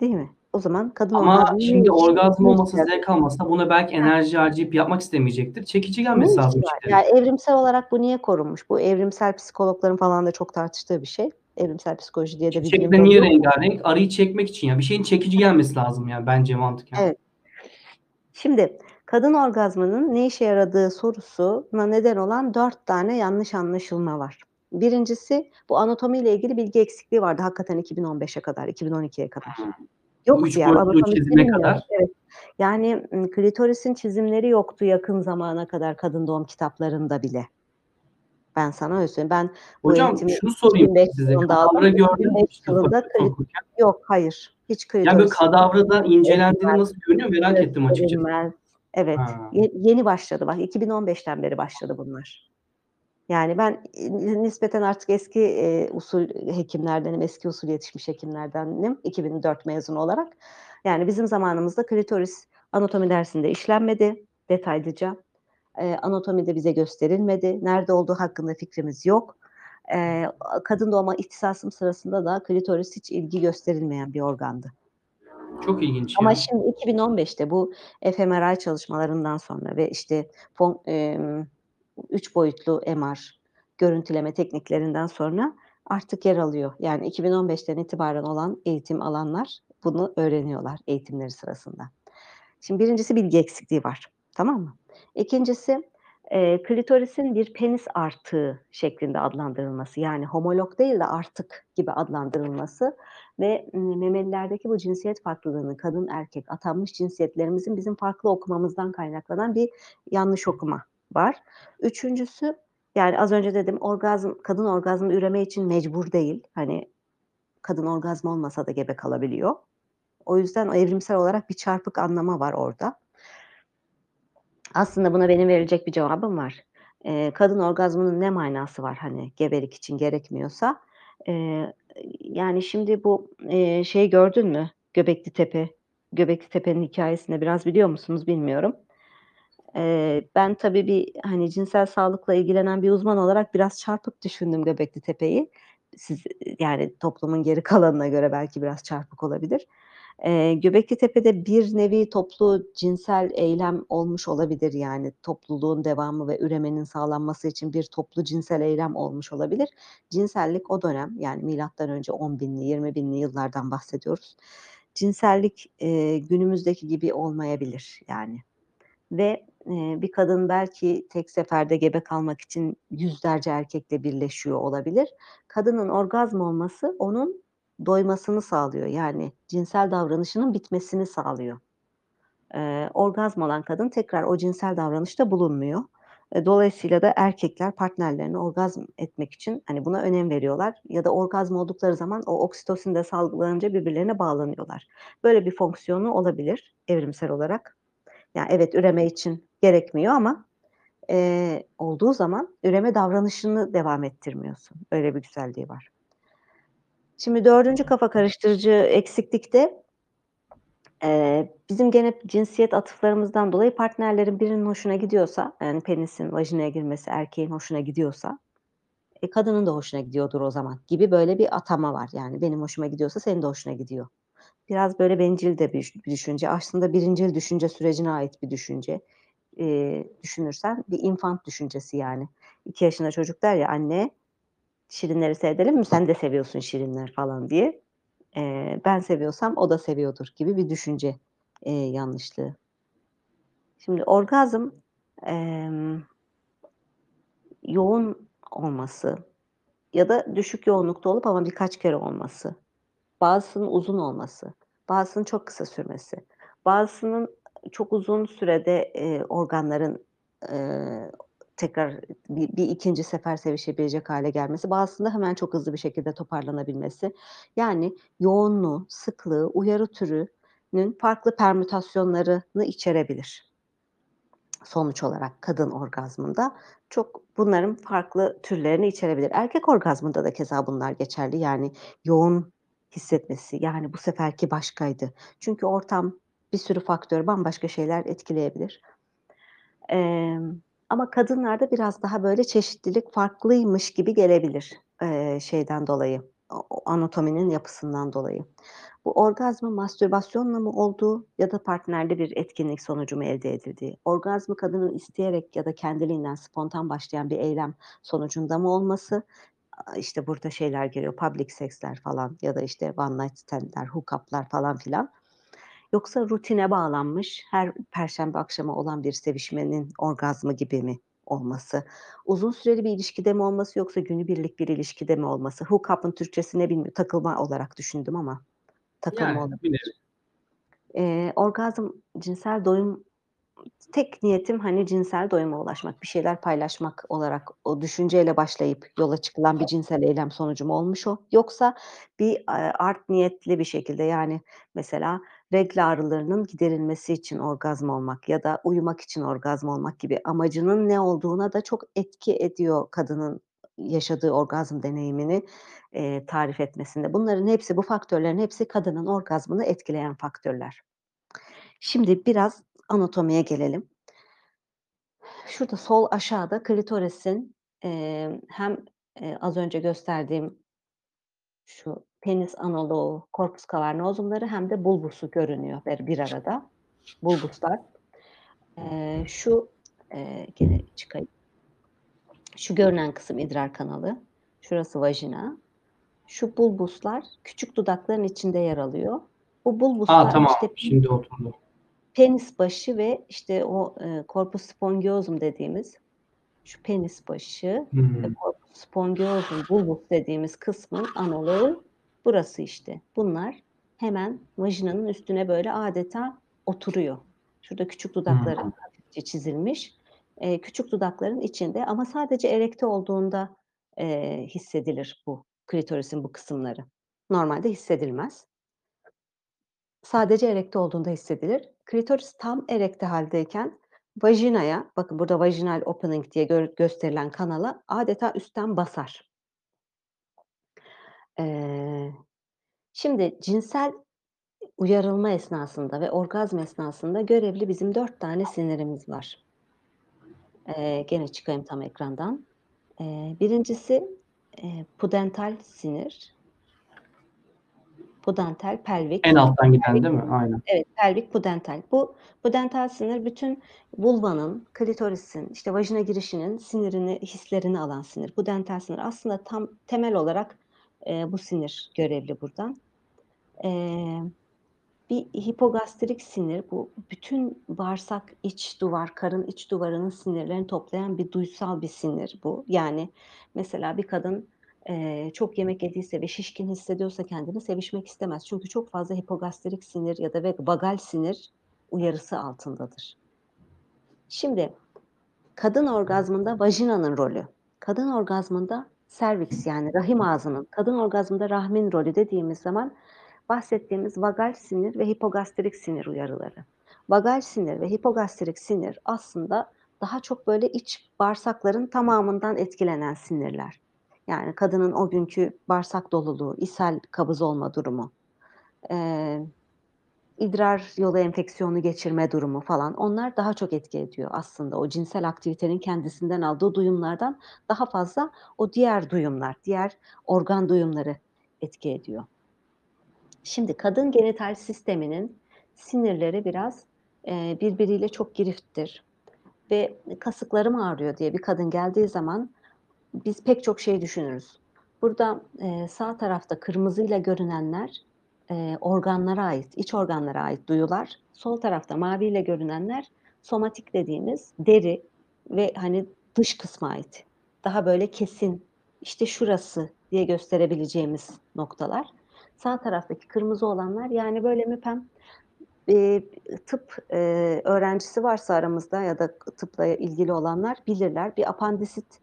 Değil mi? O zaman kadın Ama şimdi orgazm işe zevk almasa buna belki enerji harcayıp yapmak istemeyecektir. Çekici gelmesi Ne lazım işi var? içeri. Yani evrimsel olarak bu niye korunmuş? Bu evrimsel psikologların falan da çok tartıştığı bir şey. Evrimsel psikoloji diye de bir bilim dalı niye rengarenk? Arıyı çekmek için ya. Bir şeyin çekici gelmesi lazım yani bence mantıken. Evet. Şimdi kadın orgazmının ne işe yaradığı sorusuna neden olan dört tane yanlış anlaşılma var. Birincisi bu anatomiyle ilgili bilgi eksikliği vardı hakikaten 2015'e kadar, 2012'ye kadar. Yoktu üç yani boyutlu anatomi çizime kadar. Evet. Yani klitorisin çizimleri yoktu yakın zamana kadar kadın doğum kitaplarında bile. Ben sana öyle söyleyeyim. Ben Hocam eğitimi şunu sorayım 2005 size. Kadavra gördünüz mü? 2005 işte yılında fakülte kli- okurken? yok hayır. Hiç Yani böyle kadavrada incelendiğini nasıl görünüyor merak ettim açıkçası. Evet. Ha. Ye- yeni başladı bak 2015'ten beri başladı bunlar. Yani ben e, nispeten artık eski e, usul hekimlerdenim, eski usul yetişmiş hekimlerdenim 2004 mezun olarak. Yani bizim zamanımızda klitoris anatomi dersinde işlenmedi detaylıca. Eee, anatomi de bize gösterilmedi. Nerede olduğu hakkında fikrimiz yok. Eee, kadın doğuma ihtisasım sırasında da klitoris hiç ilgi gösterilmeyen bir organdı. Çok ilginç Ama ya. şimdi 2015'te bu fMRI çalışmalarından sonra ve işte fon emm, 3 boyutlu MR görüntüleme tekniklerinden sonra artık yer alıyor. Yani 2015'ten itibaren olan eğitim alanlar bunu öğreniyorlar eğitimleri sırasında. Şimdi 1'incisi bilgi eksikliği var. Tamam mı? 2'ncisi, eee, klitorisin bir penis artığı şeklinde adlandırılması. Yani homolog değil de artık gibi adlandırılması ve, memelilerdeki bu cinsiyet farklılığını kadın erkek atanmış cinsiyetlerimizin bizim farklı okumamızdan kaynaklanan bir yanlış okuma var. 3'üncüsü, yani az önce dedim orgazm kadın orgazmı üreme için mecbur değil. Hani, kadın orgazmı olmasa da gebe kalabiliyor. O yüzden evrimsel olarak bir çarpık anlama var orada. Aslında buna benim verilecek bir cevabım var. Eee, kadın orgazmının ne manası var, hani, gebelik için gerekmiyorsa? Eee, yani, şimdi bu, eee, şeyi gördün mü? Göbeklitepe. Göbeklitepe'nin hikâyesini biraz biliyor musunuz bilmiyorum. Eee, ben tabii bir, hani, cinsel sağlıkla ilgilenen bir uzman olarak biraz çarpık düşündüm Göbeklitepe'yi. Siz, yani, toplumun geri kalanına göre belki biraz çarpık olabilir. Eee, Göbeklitepe'de bir nevi toplu cinsel eylem olmuş olabilir, yani, topluluğun devamı ve üremenin sağlanması için bir toplu cinsel eylem olmuş olabilir. Cinsellik o dönem, yani, milattan önce 10.000'li 20.000'li yıllardan bahsediyoruz. Cinsellik, eee, günümüzdeki gibi olmayabilir, yani. Ve, bir kadın belki tek seferde gebe kalmak için yüzlerce erkekle birleşiyor olabilir. Kadının orgazm olması onun doymasını sağlıyor. Yani, cinsel davranışının bitmesini sağlıyor. Eee, orgazm olan kadın tekrar o cinsel davranışta bulunmuyor. Eee, dolayısıyla da erkekler partnerlerine orgazm etmek için, hani, buna önem veriyorlar ya da orgazm oldukları zaman o oksitosin de salgılanınca birbirlerine bağlanıyorlar. Böyle bir fonksiyonu olabilir evrimsel olarak. Ya, evet, üreme için gerekmiyor ama, eee, olduğu zaman üreme davranışını devam ettirmiyorsun. Öyle bir güzelliği var. Şimdi 4'üncü kafa karıştırıcı eksiklik de eee, bizim gene cinsiyet atıflarımızdan dolayı partnerlerin birinin hoşuna gidiyorsa, yani, penisin vajinaya girmesi erkeğin hoşuna gidiyorsa, e, kadının da hoşuna gidiyordur o zaman gibi böyle bir atama var. Yani, benim hoşuma gidiyorsa senin de hoşuna gidiyor. Biraz böyle bencil de bir düşünce. Aslında birincil düşünce sürecine ait bir düşünce. Eee, düşünürsen bir infant düşüncesi, yani. 2 yaşında çocuk der ya, "Anne, şirinleri seyredelim mi? Sen de seviyorsun şirinler." falan diye. Eee, ben seviyorsam o da seviyordur gibi bir düşünce, eee, yanlışlığı. Şimdi orgazm, emm yoğun olması ya da düşük yoğunlukta olup ama birkaç kere olması, bazısının uzun olması, bazısının çok kısa sürmesi, bazısının çok uzun sürede, eee, organların, eee, tekrar bir bir 2'nci sefer sevişebilecek hâle gelmesi, bazısında hemen çok hızlı bir şekilde toparlanabilmesi. Yani, yoğunluğu, sıklığı, uyarı türünün farklı permütasyonlarını içerebilir. Sonuç olarak kadın orgazmında çok bunların farklı türlerini içerebilir. Erkek orgazmında da keza bunlar geçerli. Yani, yoğun hissetmesi, yani, bu seferki başkaydı. Çünkü ortam, bir sürü faktör, bambaşka şeyler etkileyebilir. Emm, ama kadınlarda biraz daha böyle çeşitlilik farklıymış gibi gelebilir, eee, şeyden dolayı, anatominin yapısından dolayı. Bu orgazmın mastürbasyonla mı olduğu ya da partnerli bir etkinlik sonucu mu elde edildiği, orgazmı kadının isteyerek ya da kendiliğinden spontan başlayan bir eylem sonucunda mı olması, işte, burada şeyler giriyor, public seks'ler falan ya da, işte, one night stand'ler, hook-up'lar falan filan. Yoksa rutine bağlanmış, her perşembe akşamı olan bir sevişmenin orgazmı gibi mi olması? Uzun süreli bir ilişkide mi olması yoksa günübirlik bir ilişkide mi olması? Hook-up'ın Türkçesi ne bilmiyorum, takılma olarak düşündüm ama takılma Yani, olabilir. Eee, orgazm, cinsel doyum tek niyetim, hani, cinsel doyuma ulaşmak, bir şeyler paylaşmak olarak o düşünceyle başlayıp yola çıkılan bir cinsel eylem sonucu mu olmuş o? Yoksa bir, eee, art niyetli bir şekilde, yani, mesela regl ağrılarının giderilmesi için orgazm olmak ya da uyumak için orgazm olmak gibi amacının ne olduğuna da çok etki ediyor kadının yaşadığı orgazm deneyimini e, tarif etmesinde. Bunların hepsi, bu faktörlerin hepsi kadının orgazmını etkileyen faktörler. Şimdi biraz anatomiye gelelim. Şurada sol aşağıda klitorisin e, hem e, az önce gösterdiğim şu penis analoğu, corpus cavernosumları hem de bulbusu görünüyor bir, bir arada. Bulbuslar. E, şu e, gene çıkayım. Şu görünen kısım idrar kanalı. Şurası vajina. Şu bulbuslar küçük dudakların içinde yer alıyor. Bu bulbuslar Aa tamam. işte Şimdi oturdu. Penis başı ve işte o e, corpus spongiosum dediğimiz şu penis başı Hmm. ve corpus spongiosum bulbus dediğimiz kısmın analoğu burası işte. Bunlar hemen vajinanın üstüne böyle adeta oturuyor. Şurada küçük dudakları Hmm. hafifçe çizilmiş. E, küçük dudakların içinde ama sadece erekte olduğunda e, hissedilir bu klitorisin bu kısımları. Normalde hissedilmez. Sadece erekte olduğunda hissedilir. Klitoris tam erekte haldeyken vajinaya, bakın burada vaginal opening diye gö- gösterilen kanala adeta üstten basar. Ee, şimdi cinsel uyarılma esnasında ve orgazm esnasında görevli bizim dört tane sinirimiz var. Ee, gene çıkayım tam ekrandan. Ee, birincisi e, pudental sinir. Pudental pelvik. En alttan giden değil mi? Aynen. Evet, pelvik pudental. Bu pudental sinir bütün vulvanın, klitorisin, işte vajina girişinin sinirini, hislerini alan sinir. Pudental sinir aslında tam temel olarak e, bu sinir görevli buradan. E, bir hipogastrik sinir bu bütün bağırsak iç duvar, karın iç duvarının sinirlerini toplayan bir duysal bir sinir bu. Yani mesela bir kadın e, çok yemek yediyse ve şişkin hissediyorsa kendini sevişmek istemez. Çünkü çok fazla hipogastrik sinir ya da vagal sinir uyarısı altındadır. Şimdi kadın orgazmında vajinanın rolü, kadın orgazmında serviks yani rahim ağzının, kadın orgazmında rahmin rolü dediğimiz zaman bahsettiğimiz vagal sinir ve hipogastrik sinir uyarıları. Vagal sinir ve hipogastrik sinir aslında daha çok böyle iç bağırsakların tamamından etkilenen sinirler. Yani kadının o günkü bağırsak doluluğu, ishal kabız olma durumu, e, idrar yolu enfeksiyonu geçirme durumu falan onlar daha çok etki ediyor aslında. O cinsel aktivitenin kendisinden aldığı duyumlardan daha fazla o diğer duyumlar, diğer organ duyumları etki ediyor. Şimdi kadın genital sisteminin sinirleri biraz e, birbiriyle çok girifttir. Ve kasıklarım ağrıyor diye bir kadın geldiği zaman biz pek çok şey düşünürüz. Burada e, sağ tarafta kırmızıyla görünenler e, organlara ait, iç organlara ait duyular. Sol tarafta maviyle görünenler somatik dediğimiz deri ve hani dış kısma ait. Daha böyle kesin işte şurası diye gösterebileceğimiz noktalar. Sağ taraftaki kırmızı olanlar yani böyle müpem e, tıp e, öğrencisi varsa aramızda ya da tıpla ilgili olanlar bilirler. Bir apandisit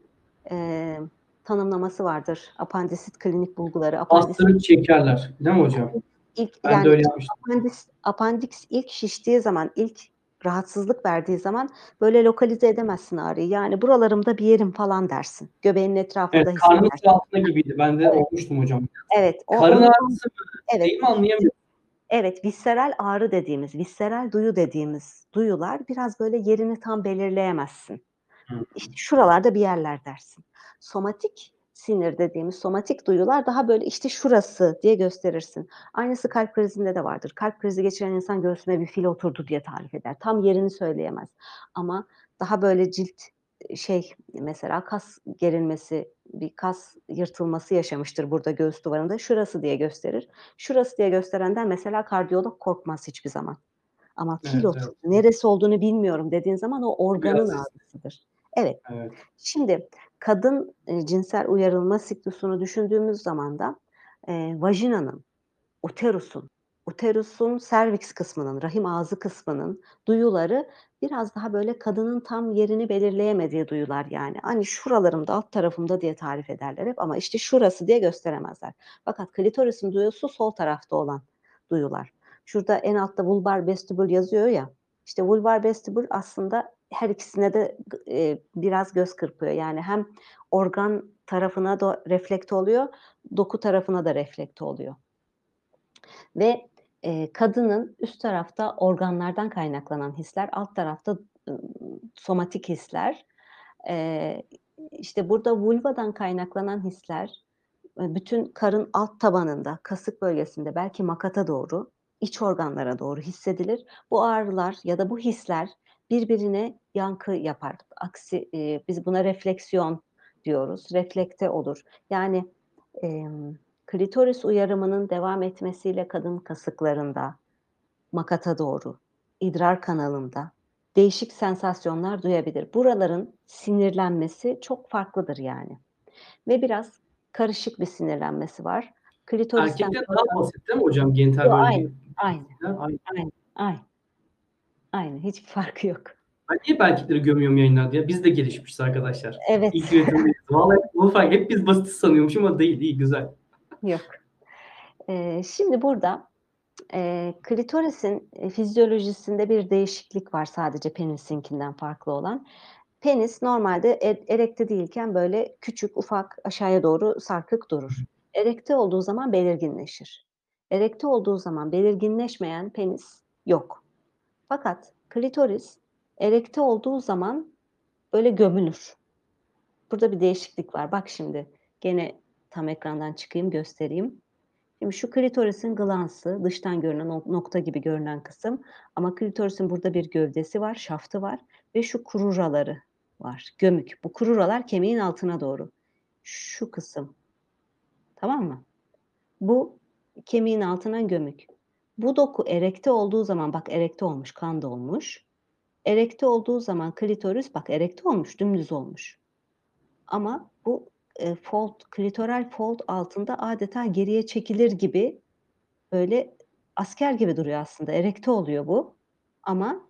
e, tanımlaması vardır. Apandisit klinik bulguları. Apandisit Bastırıp çekerler. Değil mi hocam? ilk Ben yani de öyle yapmıştım. apandis, apandiks ilk şiştiği zaman, ilk rahatsızlık verdiği zaman böyle lokalize edemezsin ağrıyı. Yani buralarımda bir yerim falan dersin. Göbeğinin etrafında Evet, karnın hissedersin. altında gibiydi. Ben de Evet. olmuştum hocam. Evet. O, Karın ağrısı evet. Değil mi anlayamıyorum. Evet, visceral ağrı dediğimiz, visceral duyu dediğimiz duyular biraz böyle yerini tam belirleyemezsin. İşte şuralarda bir yerler dersin. Somatik sinir dediğimiz somatik duyular daha böyle işte şurası diye gösterirsin. Aynısı kalp krizinde de vardır. Kalp krizi geçiren insan göğsüme bir fil oturdu diye tarif eder. Tam yerini söyleyemez. Ama daha böyle cilt şey mesela kas gerilmesi, bir kas yırtılması yaşamıştır burada göğüs duvarında. Şurası diye gösterir. Şurası diye gösterenden mesela kardiyolog korkmaz hiçbir zaman. Ama fil Evet, oturdu, evet. neresi olduğunu bilmiyorum dediğin zaman o organın Biraz- ağrısıdır. Evet. Evet. Şimdi kadın e, cinsel uyarılma siklusunu düşündüğümüz zaman da e, vajinanın, uterusun, uterusun serviks kısmının, rahim ağzı kısmının duyuları biraz daha böyle kadının tam yerini belirleyemediği duyular yani. Hani şuralarımda, alt tarafımda diye tarif ederler hep ama işte şurası diye gösteremezler. Fakat klitorisin duyusu sol tarafta olan duyular. Şurada en altta vulvar vestibül yazıyor ya. İşte vulvar vestibül aslında her ikisine de e, biraz göz kırpıyor. Yani hem organ tarafına da reflekte oluyor, doku tarafına da reflekte oluyor. Ve e, kadının üst tarafta organlardan kaynaklanan hisler, alt tarafta ıı, somatik hisler. E, işte burada vulvadan kaynaklanan hisler e, bütün karın alt tabanında, kasık bölgesinde, belki makata doğru, iç organlara doğru hissedilir. Bu ağrılar ya da bu hisler birbirine yankı yapar. Aksi e, biz buna refleksiyon diyoruz. Reflekte olur. Yani e, klitoris uyarımının devam etmesiyle kadın kasıklarında, makata doğru, idrar kanalında değişik sensasyonlar duyabilir. Buraların sinirlenmesi çok farklıdır yani. Ve biraz karışık bir sinirlenmesi var. Klitoristen Erkekler daha basit değil mi hocam genital bölge? aynı, aynı. Aynı. Aynı, aynı. Hiçbir farkı yok. Ben niye erkekleri gömüyorum yayınlarda ya? Biz de gelişmişiz arkadaşlar. Evet, İlk üretimdeyiz. Vallahi bu fark hep biz basit sanıyormuşum ama değil. iyi güzel. yok. Ee, şimdi burada e, klitorisin e, fizyolojisinde bir değişiklik var sadece penisinkinden farklı olan. Penis normalde e- erekte değilken böyle küçük, ufak, aşağıya doğru sarkık durur. Erekte olduğu zaman belirginleşir. Erekte olduğu zaman belirginleşmeyen penis yok. Fakat klitoris erekte olduğu zaman böyle gömülür. Burada bir değişiklik var. Bak şimdi gene tam ekrandan çıkayım göstereyim. Şimdi şu klitorisin glansı, dıştan görünen nokta gibi görünen kısım. Ama klitorisin burada bir gövdesi var, şaftı var ve şu kururaları var, gömük. Bu kururalar kemiğin altına doğru. Şu kısım. Tamam mı? Bu kemiğin altına gömük. Bu doku erekte olduğu zaman, bak erekte olmuş, kan da olmuş. Erekte olduğu zaman klitoris, bak erekte olmuş, dümdüz olmuş. Ama bu e, fold, klitoral fold altında adeta geriye çekilir gibi böyle asker gibi duruyor aslında. Erekte oluyor bu. Ama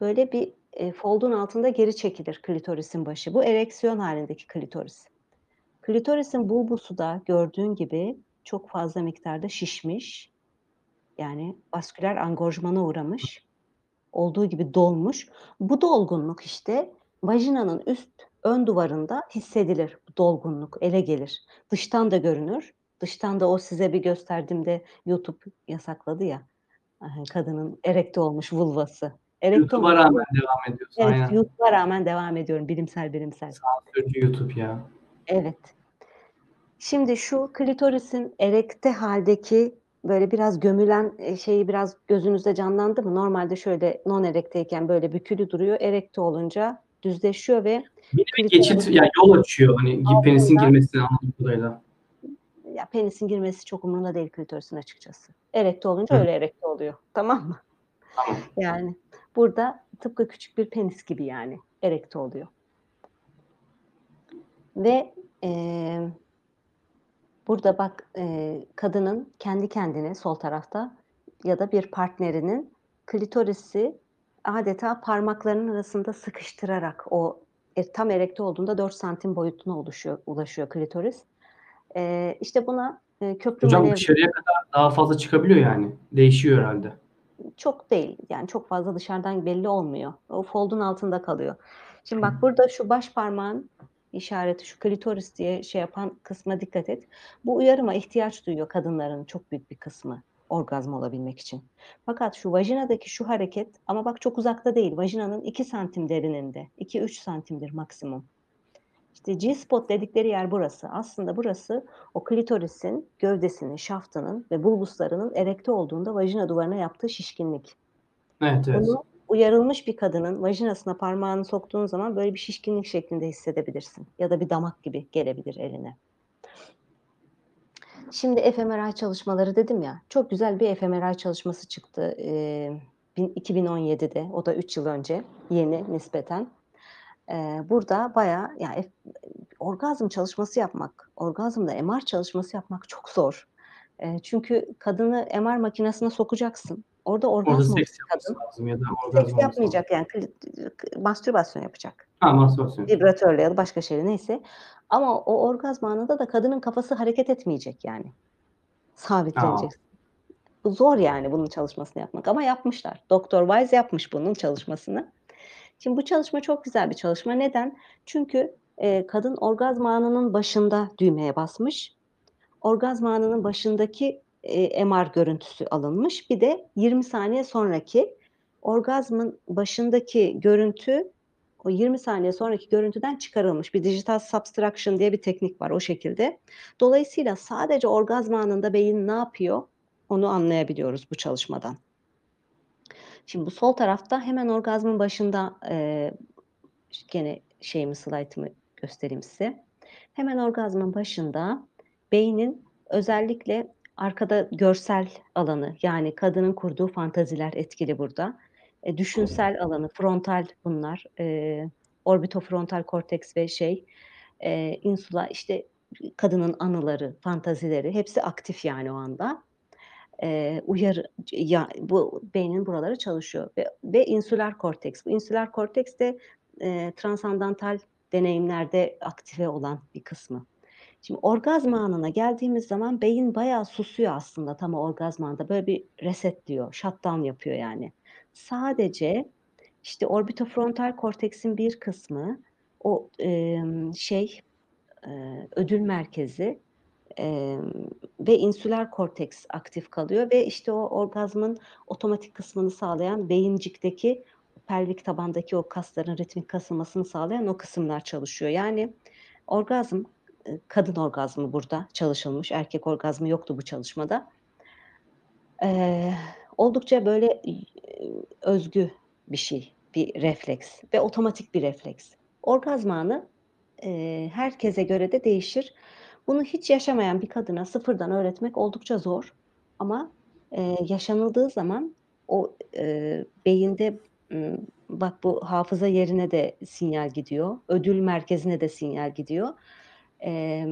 böyle bir e, foldun altında geri çekilir klitorisin başı. Bu ereksiyon halindeki klitoris. Klitorisin bulbusu da gördüğün gibi çok fazla miktarda şişmiş. Yani vasküler angorjmana uğramış. Olduğu gibi dolmuş. Bu dolgunluk işte vajinanın üst ön duvarında hissedilir bu dolgunluk, ele gelir. Dıştan da görünür. Dıştan da o size bir gösterdiğimde YouTube yasakladı ya. Kadının erekte olmuş vulvası. Erekte YouTube'a olmuş. rağmen devam ediyoruz. Evet, Aynen. YouTube'a rağmen devam ediyorum. Bilimsel bilimsel. Sansürcü YouTube ya. Evet. Şimdi şu klitorisin erekte haldeki böyle biraz gömülen e, şeyi biraz gözünüzde canlandı mı? Normalde şöyle non erekteyken böyle bükülü duruyor. Erekte olunca düzleşiyor ve Bir geçit yani yol açıyor. Hani penisin Altından- girmesini anladığım kadarıyla. ya penisin girmesi çok umurunda değil klitorisin açıkçası. Erekte olunca Hı. öyle erekte oluyor. Tamam mı? Tamam. Yani burada tıpkı küçük bir penis gibi yani erekte oluyor. Ve eee, burada bak eee, kadının kendi kendine sol tarafta ya da bir partnerinin klitorisi adeta parmaklarının arasında sıkıştırarak o e, tam erekte olduğunda 4 santim boyutuna oluşuyor, ulaşıyor klitoris. Eee işte buna e, köprü Hocam manevra- dışarıya kadar daha fazla çıkabiliyor yani. Değişiyor herhalde. çok değil. Yani çok fazla dışarıdan belli olmuyor. O foldun altında kalıyor. Şimdi bak burada şu baş parmağın işareti şu klitoris diye şey yapan kısma dikkat et. Bu uyarıma ihtiyaç duyuyor kadınların çok büyük bir kısmı orgazm olabilmek için. Fakat şu vajinadaki şu hareket ama bak çok uzakta değil. Vajinanın 2 santim derininde. 2-3 santimdir maksimum. İşte G-spot dedikleri yer burası. Aslında burası o klitorisin gövdesinin, şaftının ve bulbuslarının erekte olduğunda vajina duvarına yaptığı şişkinlik. Evet evet. Bunu uyarılmış bir kadının vajinasına parmağını soktuğun zaman böyle bir şişkinlik şeklinde hissedebilirsin. Ya da bir damak gibi gelebilir eline. Şimdi fMRI çalışmaları dedim ya. Çok güzel bir fMRI çalışması çıktı e, bin- 2017'de. O da 3 yıl önce. Yeni nispeten. E, burada bayağı yani orgazm çalışması yapmak, orgazmda MR çalışması yapmak çok zor. E, çünkü kadını MR makinesine sokacaksın. Orada Orada orgazm seks olacak kadın. lazım ya da orgazm Seks yapmayacak yani mastürbasyon yapacak. Ha mastürbasyon. Vibratörle ya da başka şeyle neyse. Ama o orgazm anında da kadının kafası hareket etmeyecek yani. Sabitlenecek. Bu zor yani bunun çalışmasını yapmak ama yapmışlar. Doktor Weiss yapmış bunun çalışmasını. Şimdi bu çalışma çok güzel bir çalışma. Neden? Çünkü e, kadın orgazm anının başında düğmeye basmış. Orgazm anının başındaki e, MR görüntüsü alınmış. Bir de 20 saniye sonraki orgazmın başındaki görüntü o 20 saniye sonraki görüntüden çıkarılmış. Bir digital subtraction diye bir teknik var o şekilde. Dolayısıyla sadece orgazm anında beyin ne yapıyor onu anlayabiliyoruz bu çalışmadan. Şimdi bu sol tarafta hemen orgazmın başında e, gene şeyimi slaytımı göstereyim size. Hemen orgazmın başında beynin özellikle arkada görsel alanı yani kadının kurduğu fantaziler etkili burada. E, düşünsel alanı, frontal bunlar, e, orbitofrontal korteks ve şey, e, insula işte kadının anıları, fantazileri hepsi aktif yani o anda. E, uyarı ya bu beynin buraları çalışıyor ve, ve insüler korteks. Bu insüler korteks de e, transandantal deneyimlerde aktive olan bir kısmı. Şimdi orgazm anına geldiğimiz zaman beyin bayağı susuyor aslında tam o orgazm anında. Böyle bir reset diyor, shutdown yapıyor yani. Sadece işte orbitofrontal korteksin bir kısmı o e, şey e, ödül merkezi e, ve insüler korteks aktif kalıyor ve işte o orgazmın otomatik kısmını sağlayan beyincikteki pelvik tabandaki o kasların ritmik kasılmasını sağlayan o kısımlar çalışıyor. Yani orgazm kadın orgazmı burada çalışılmış. Erkek orgazmı yoktu bu çalışmada. Ee, oldukça böyle e, özgü bir şey, bir refleks ve otomatik bir refleks. Orgazm anı e, herkese göre de değişir. Bunu hiç yaşamayan bir kadına sıfırdan öğretmek oldukça zor. Ama e, yaşanıldığı zaman o e, beyinde bak bu hafıza yerine de sinyal gidiyor. Ödül merkezine de sinyal gidiyor. E,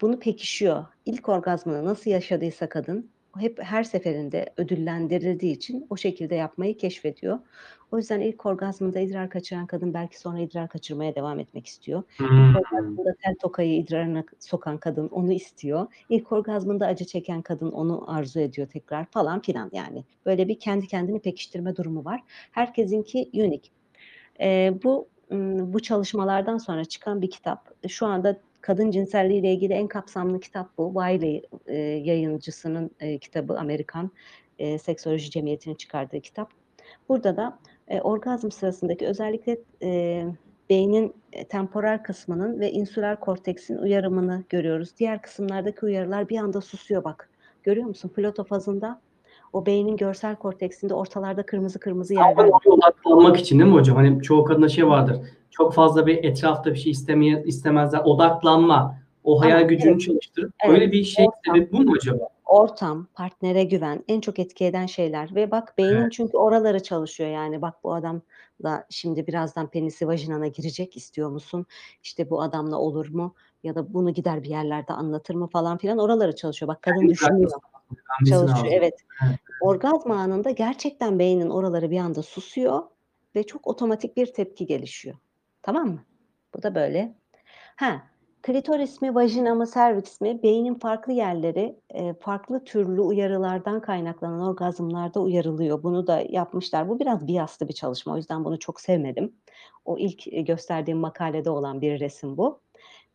bunu pekişiyor. İlk orgazmını nasıl yaşadıysa kadın hep her seferinde ödüllendirildiği için o şekilde yapmayı keşfediyor. O yüzden ilk orgazmında idrar kaçıran kadın belki sonra idrar kaçırmaya devam etmek istiyor. Hmm. İlk orgazmında tel tokayı idrarına sokan kadın onu istiyor. İlk orgazmında acı çeken kadın onu arzu ediyor tekrar falan filan yani. Böyle bir kendi kendini pekiştirme durumu var. Herkesinki unik. Ee, bu bu çalışmalardan sonra çıkan bir kitap. Şu anda kadın cinselliği ile ilgili en kapsamlı kitap bu. Wiley e, yayıncısının e, kitabı Amerikan e, Seksoloji Cemiyeti'nin çıkardığı kitap. Burada da e, orgazm sırasındaki özellikle e, beynin e, temporal kısmının ve insüler korteksin uyarımını görüyoruz. Diğer kısımlardaki uyarılar bir anda susuyor bak. Görüyor musun? Plato fazında o beynin görsel korteksinde ortalarda kırmızı kırmızı yerler var. odaklanmak için değil mi hocam? Hani çoğu kadında şey vardır. Çok fazla bir etrafta bir şey istemeye, istemezler. Odaklanma. O hayal Ama gücünü evet. çalıştırıp Evet. böyle bir şey Ortam. sebep bu mu acaba? Ortam, partnere güven en çok etki eden şeyler ve bak beynin Evet. çünkü oraları çalışıyor yani bak bu adam da şimdi birazdan penisi vajinana girecek istiyor musun? İşte bu adamla olur mu? Ya da bunu gider bir yerlerde anlatır mı falan filan oraları çalışıyor. Bak kadın Yani düşünüyor, çalışıyor. lazım. Evet. Orgazm anında gerçekten beynin oraları bir anda susuyor ve çok otomatik bir tepki gelişiyor. Tamam mı? Bu da böyle. Ha, klitoris mi, vajina mı, serviks mi? Beynin farklı yerleri e, farklı türlü uyarılardan kaynaklanan orgazmlarda uyarılıyor. Bunu da yapmışlar. Bu biraz biaslı bir çalışma. O yüzden bunu çok sevmedim. O ilk e, gösterdiğim makalede olan bir resim bu.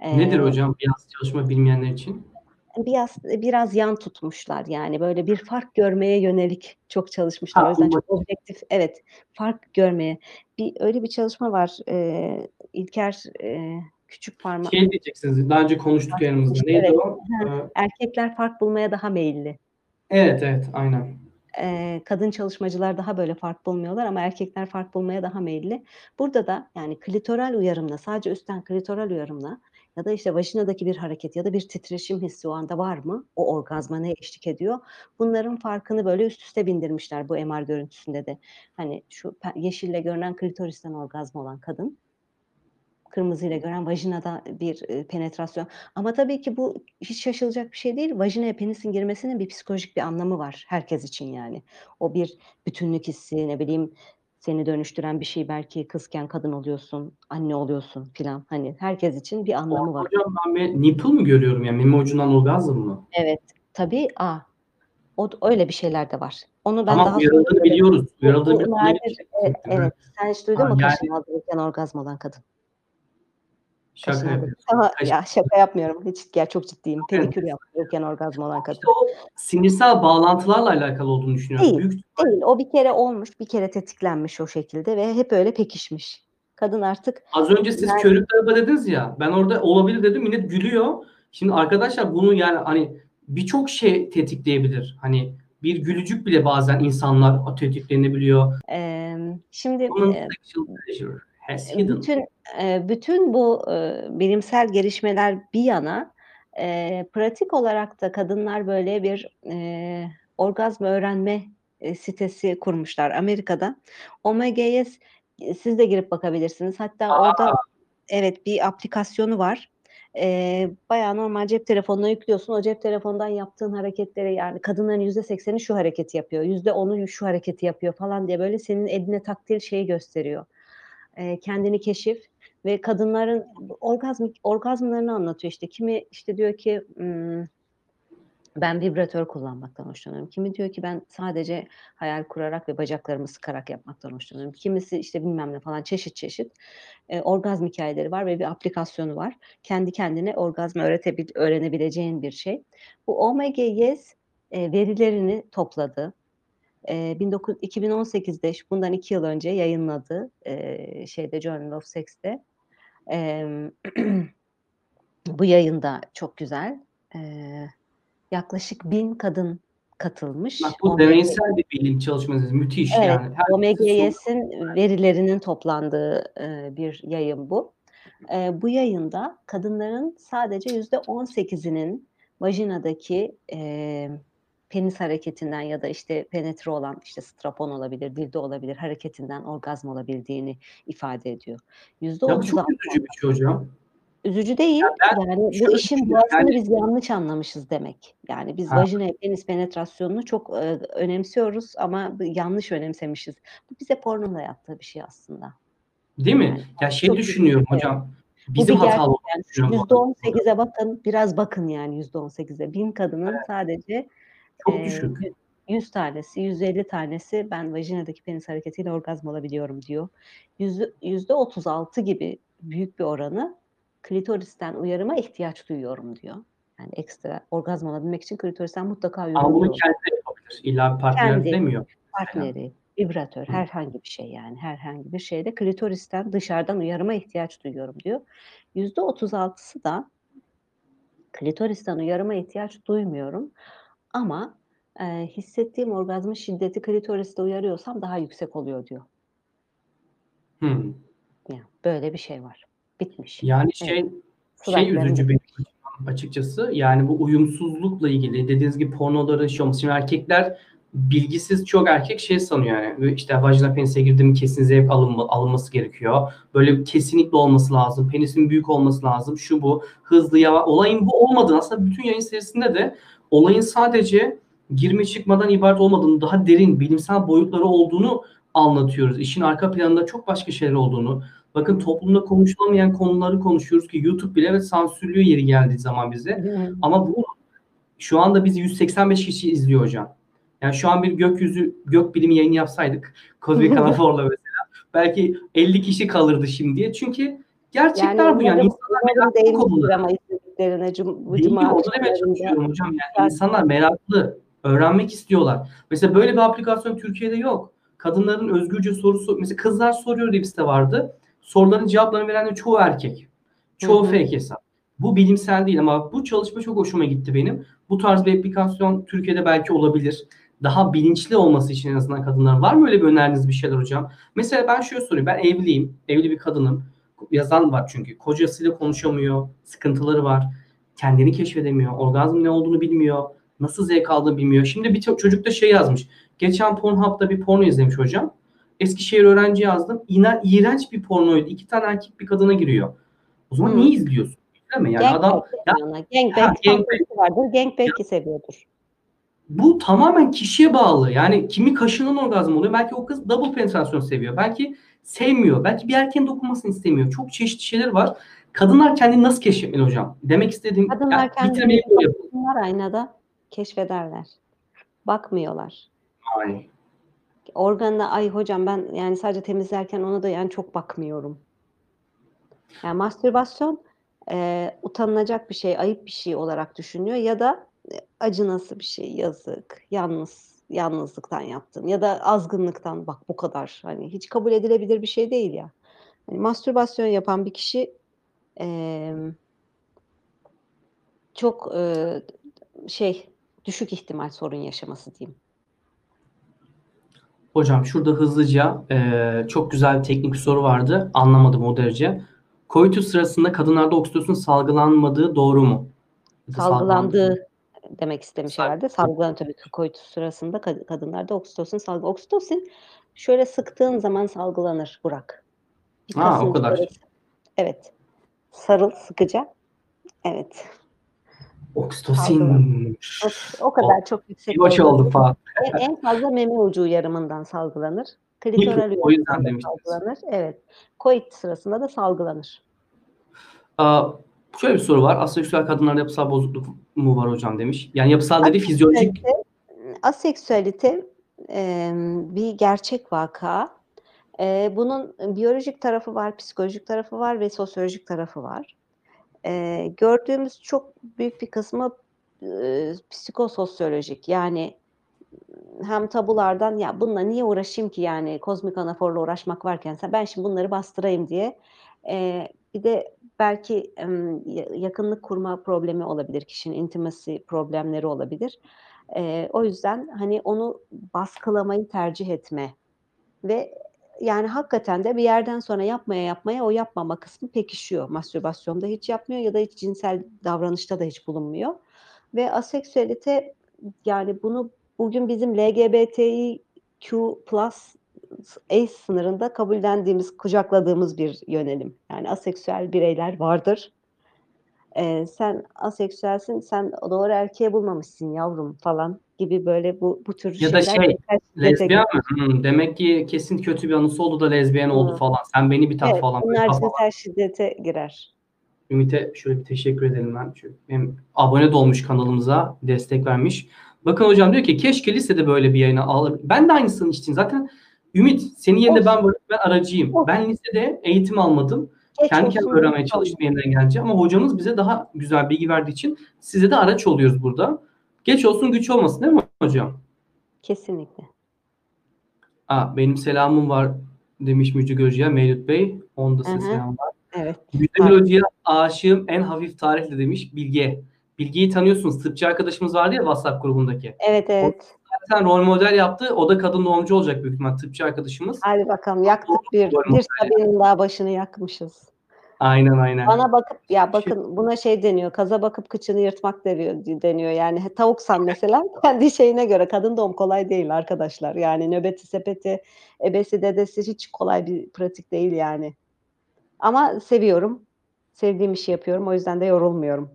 Nedir Ee, hocam biraz çalışma bilmeyenler için? Biraz biraz yan tutmuşlar yani böyle bir fark görmeye yönelik çok çalışmışlar. Ha, o yüzden çok objektif evet fark görmeye. Bir öyle bir çalışma var. Ee, İlker e, küçük parmak Şey diyeceksiniz. Daha önce konuştuk yanımızda. Neydi Evet. o? Ee, erkekler fark bulmaya daha meyilli. Evet evet aynen. Ee, kadın çalışmacılar daha böyle fark bulmuyorlar ama erkekler fark bulmaya daha meyilli. Burada da yani klitoral uyarımla sadece üstten klitoral uyarımla ya da işte vajinadaki bir hareket ya da bir titreşim hissi o anda var mı? O orgazma ne eşlik ediyor? Bunların farkını böyle üst üste bindirmişler bu MR görüntüsünde de. Hani şu yeşille görünen klitoristen orgazm olan kadın kırmızıyla gören vajinada bir e, penetrasyon. Ama tabii ki bu hiç şaşılacak bir şey değil. Vajinaya penisin girmesinin bir psikolojik bir anlamı var herkes için yani. O bir bütünlük hissi, ne bileyim seni dönüştüren bir şey belki kızken kadın oluyorsun, anne oluyorsun filan. Hani herkes için bir anlamı var. Hocam ben bir nipple mı görüyorum yani meme ucundan orgazm mı? Evet, tabii. A. O öyle bir şeyler de var. Onu ben Tamam daha uyarıldığını biliyoruz. Uyarıldığını biliyoruz. Evet, evet. Sen hiç duydun Ha, mu yani- kaşını aldırırken orgazm olan kadın? Şaka yapıyorsun. Ama ya şaka yapmıyorum. Hiç ya çok ciddiyim. Evet. Pedikür yapıyorken orgazm olan kadın. İşte o sinirsel bağlantılarla alakalı olduğunu düşünüyorum. Değil. Büyük Değil. O bir kere olmuş, bir kere tetiklenmiş o şekilde ve hep öyle pekişmiş. Kadın artık Az önce siz Yani- körükle araba dediniz ya. Ben orada olabilir dedim. Millet gülüyor. Şimdi arkadaşlar bunu yani hani birçok şey tetikleyebilir. Hani bir gülücük bile bazen insanlar tetiklenebiliyor. e, şimdi Onun e, bütün bütün bu bilimsel gelişmeler bir yana pratik olarak da kadınlar böyle bir orgazm öğrenme sitesi kurmuşlar Amerika'da. S- siz de girip bakabilirsiniz. Hatta Aa. orada evet bir aplikasyonu var. E, bayağı normal cep telefonuna yüklüyorsun. O cep telefondan yaptığın hareketleri yani kadınların yüzde sekseni şu hareketi yapıyor. Yüzde onu şu hareketi yapıyor falan diye böyle senin eline taktil şeyi gösteriyor e, kendini keşif ve kadınların orgazmik orgazmlarını anlatıyor işte kimi işte diyor ki "Hmm, ben vibratör kullanmaktan hoşlanıyorum. Kimi diyor ki ben sadece hayal kurarak ve bacaklarımı sıkarak yapmaktan hoşlanıyorum. Kimisi işte bilmem ne falan çeşit çeşit e, orgazm hikayeleri var ve bir aplikasyonu var. Kendi kendine orgazm öğretebil öğrenebileceğin bir şey. Bu OMG Yes e, verilerini topladı. E, 19 2018'de şu- bundan iki yıl önce yayınladı e, şeyde Journal of Sex'te. E, bu yayında çok güzel. E, yaklaşık bin kadın katılmış. Bak, bu deneysel bir bilim çalışması. Müthiş Evet, yani. OMGYS'in verilerinin toplandığı e, bir yayın bu. E, bu yayında kadınların sadece yüzde 18'inin vajinadaki e, penis hareketinden ya da işte penetre olan işte strapon olabilir, dildo olabilir hareketinden orgazm olabildiğini ifade ediyor. Yüzde Ya bu 36 çok üzücü bir şey hocam. Üzücü değil. ben yani bu işin doğasını yani- biz yanlış anlamışız demek. Yani biz Ha. vajina penis penetrasyonunu çok e, önemsiyoruz ama yanlış önemsemişiz. Bu bize pornonun yaptığı bir şey aslında. Değil mi? Yani Ya şey düşünüyorum üzücü, hocam. Bizim hatalı yani. düşünüyorum bu Yüzde arada. on sekize bakın, biraz bakın yani yüzde on sekize. Bin kadının sadece Çok düşük. yü- 100 tanesi, 150 tanesi ben vajinadaki penis hareketiyle orgazm olabiliyorum diyor. Yüzde, yüzde 36 gibi büyük bir oranı klitoristen uyarıma ihtiyaç duyuyorum diyor. Yani ekstra orgazm olabilmek için klitoristen mutlaka Ama bunu kendi yapabilir. İlla partner Kendi. demiyor. Partneri, vibratör, Hı. herhangi bir şey yani herhangi bir şeyde klitoristen dışarıdan uyarıma ihtiyaç duyuyorum diyor. Yüzde 36'sı da klitoristen uyarıma ihtiyaç duymuyorum ama e, hissettiğim orgazmın şiddeti klitoriste uyarıyorsam daha yüksek oluyor diyor. Hmm. Yani böyle bir şey var. Bitmiş. Yani Evet. şey şey üzücü benim bitmiş. açıkçası. Yani bu uyumsuzlukla ilgili dediğiniz gibi pornoları. Şimdi erkekler bilgisiz çok erkek şey sanıyor yani. İşte vajina penise girdim kesin zevk alınma, alınması gerekiyor. Böyle kesinlikle olması lazım. Penisin büyük olması lazım. Şu bu. Hızlı yavaş. Olayın bu olmadığını aslında bütün yayın serisinde de olayın sadece girme çıkmadan ibaret olmadığını, daha derin bilimsel boyutları olduğunu anlatıyoruz. İşin arka planında çok başka şeyler olduğunu, bakın toplumda konuşulamayan konuları konuşuyoruz ki YouTube bile evet sansürlüyor yeri geldiği zaman bize. Hı. Ama bu şu anda bizi 185 kişi izliyor hocam. Yani şu an bir gökyüzü gök bilimi yayını yapsaydık Kozmik Anafor'la mesela belki 50 kişi kalırdı şimdiye. Çünkü gerçekler bu yani. İnsanlar meraklı bu izlediklerine cum, bu Değil cuma onu demeye çalışıyorum hocam. Yani Yani- insanlar meraklı, öğrenmek istiyorlar. Mesela böyle bir aplikasyon Türkiye'de yok. Kadınların özgürce soru sor. Mesela kızlar soruyor diye bir site vardı. Soruların cevaplarını veren de çoğu erkek. Çoğu Hı hı. fake hesap. Bu bilimsel değil ama bu çalışma çok hoşuma gitti benim. Bu tarz bir aplikasyon Türkiye'de belki olabilir. Daha bilinçli olması için en azından kadınların. Var mı öyle bir öneriniz bir şeyler hocam? Mesela ben şöyle sorayım. Ben evliyim. Evli bir kadınım. Yazan var çünkü. Kocasıyla konuşamıyor. Sıkıntıları var. Kendini keşfedemiyor. Orgazm ne olduğunu bilmiyor. Nasıl zevk aldığını bilmiyor. Şimdi bir çocuk da şey yazmış. Geçen Pornhub'da bir porno izlemiş hocam. Eskişehir öğrenci yazdım. İna, iğrenç bir pornoydu. İki tane erkek bir kadına giriyor. O zaman Hı. niye izliyorsun? Değil mi? Yani adam Gangbang fantezisi vardır. Gangbang'i seviyordur. bu tamamen kişiye bağlı. Yani kimi kaşının orgazm oluyor. Belki o kız double penetrasyon seviyor. Belki sevmiyor. Belki bir erkeğin dokunmasını istemiyor. Çok çeşitli şeyler var. Kadınlar kendini nasıl keşfetmeli hocam? Demek istediğim Kadınlar yani kendini. Bunlar aynada keşfederler. Bakmıyorlar. Ay. Organına ay hocam ben yani sadece temizlerken ona da yani çok bakmıyorum. Yani mastürbasyon e, utanılacak bir şey, ayıp bir şey olarak düşünüyor ya da e, acınası bir şey, yazık, yalnız, yalnızlıktan yaptın ya da azgınlıktan bak bu kadar hani hiç kabul edilebilir bir şey değil ya. Hani mastürbasyon yapan bir kişi e, çok e, şey düşük ihtimal sorun yaşaması diyeyim. Hocam şurada hızlıca e, çok güzel bir teknik bir soru vardı. Anlamadım o derece. Koitus sırasında kadınlarda oksitosin salgılanmadığı doğru mu? Salgılandığı demek istemiş Sal- herhalde. Salgılanan tabii ki koitus sırasında kad- kadınlarda oksitosin salgı. Oksitosin şöyle sıktığın zaman salgılanır Burak. Bir Ha, o kadar. şöyle- Evet. Sarıl sıkıca. Evet. Oksitosin. O, o kadar çok yüksek. Hoş oldu falan. En, en fazla meme ucu yarımından salgılanır. Klitoral O yüzden demiştiniz. salgılanır. Evet. Koit sırasında da salgılanır. Aa, şöyle bir soru var. Aseksüel kadınlarda yapısal bozukluk mu var hocam demiş. Yani yapısal dedi fizyolojik. Aseksüelite, e, bir gerçek vaka. E, bunun biyolojik tarafı var, psikolojik tarafı var ve sosyolojik tarafı var. E, gördüğümüz çok büyük bir kısmı e, psikososyolojik. Yani hem tabulardan ya bununla niye uğraşayım ki yani kozmik anaforla uğraşmak varken ben şimdi bunları bastırayım diye. E, bir de belki yakınlık kurma problemi olabilir kişinin intimacy problemleri olabilir. O yüzden hani onu baskılamayı tercih etme ve yani hakikaten de bir yerden sonra yapmaya yapmaya o yapmama kısmı pekişiyor. Mastürbasyonda hiç yapmıyor ya da hiç cinsel davranışta da hiç bulunmuyor. Ve aseksüelite yani bunu bugün bizim LGBTIQ plus A sınırında kabullendiğimiz, kucakladığımız bir yönelim. Yani aseksüel bireyler vardır. Ee, sen aseksüelsin, sen doğru erkeğe bulmamışsın yavrum falan gibi böyle bu bu tür Ya da şeyler şey, birkaç şiddete Lezbiyen mi? Hmm, demek ki kesin kötü bir anısı oldu da lezbiyen oldu Hı. falan. Sen beni bir tat Evet, falan. bunlar cinsel şiddete girer. Ümit'e şöyle bir teşekkür edelim ben. Çünkü hem abone de olmuş kanalımıza, destek vermiş. Bakın hocam diyor ki keşke lisede böyle bir yayına alır. Ben de aynısını için zaten Ümit senin yerine ben varım, ben aracıyım. Ben lisede eğitim almadım. Kendi kendime öğrenmeye çalıştım yeniden gelince ama hocamız bize daha güzel bilgi verdiği için size de araç oluyoruz burada. Geç olsun güç olmasın değil mi hocam? Kesinlikle. Aa, benim selamım var demiş Müjde Görücü'ye Mevlüt Bey. Onda size selam var. Evet. Güldemir Hoca'ya aşığım en hafif tarihle demiş Bilge. Bilge'yi tanıyorsunuz. Tıpçı arkadaşımız vardı ya WhatsApp grubundaki. Evet evet. Zaten rol model yaptı. O da kadın doğumcu olacak büyük ihtimal tıpçı arkadaşımız. Hadi bakalım yaktık bir bir Sabine'nin daha başını yakmışız. Aynen aynen. Bana bakıp ya bakın buna şey deniyor. Kaza bakıp kıçını yırtmak deniyor deniyor. Yani tavuksan mesela kendi şeyine göre kadın doğum kolay değil arkadaşlar. Yani nöbeti sepeti ebesi dedesi hiç kolay bir pratik değil yani. Ama seviyorum. Sevdiğim işi yapıyorum. O yüzden de yorulmuyorum.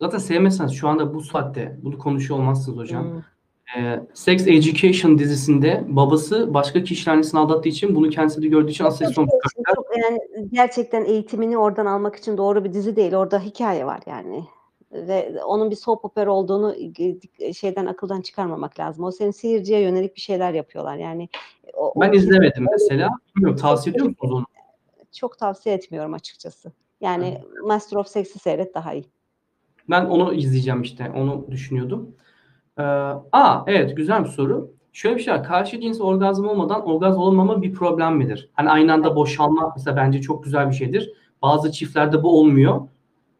Zaten sevmezseniz şu anda bu saatte bunu konuşuyor olmazsınız hocam. Hmm. Ee, Sex Education dizisinde babası başka kişiler annesini aldattığı için bunu kendisi de gördüğü için Çok- karakter. çok- yani gerçekten eğitimini oradan almak için doğru bir dizi değil. Orada hikaye var yani. Ve onun bir soap opera olduğunu e, şeyden akıldan çıkarmamak lazım. O senin seyirciye yönelik bir şeyler yapıyorlar. Yani o, o Ben kesin- izlemedim mesela. Bilmiyorum tavsiye ediyor musunuz onu? Çok tavsiye etmiyorum açıkçası. Yani Master of Sex'i seyret daha iyi. Ben onu izleyeceğim işte. Onu düşünüyordum. Ee, aa evet güzel bir soru. Şöyle bir şey var. Karşı cins orgazm olmadan orgazm olmama bir problem midir? Hani aynı anda boşalma mesela bence çok güzel bir şeydir. Bazı çiftlerde bu olmuyor.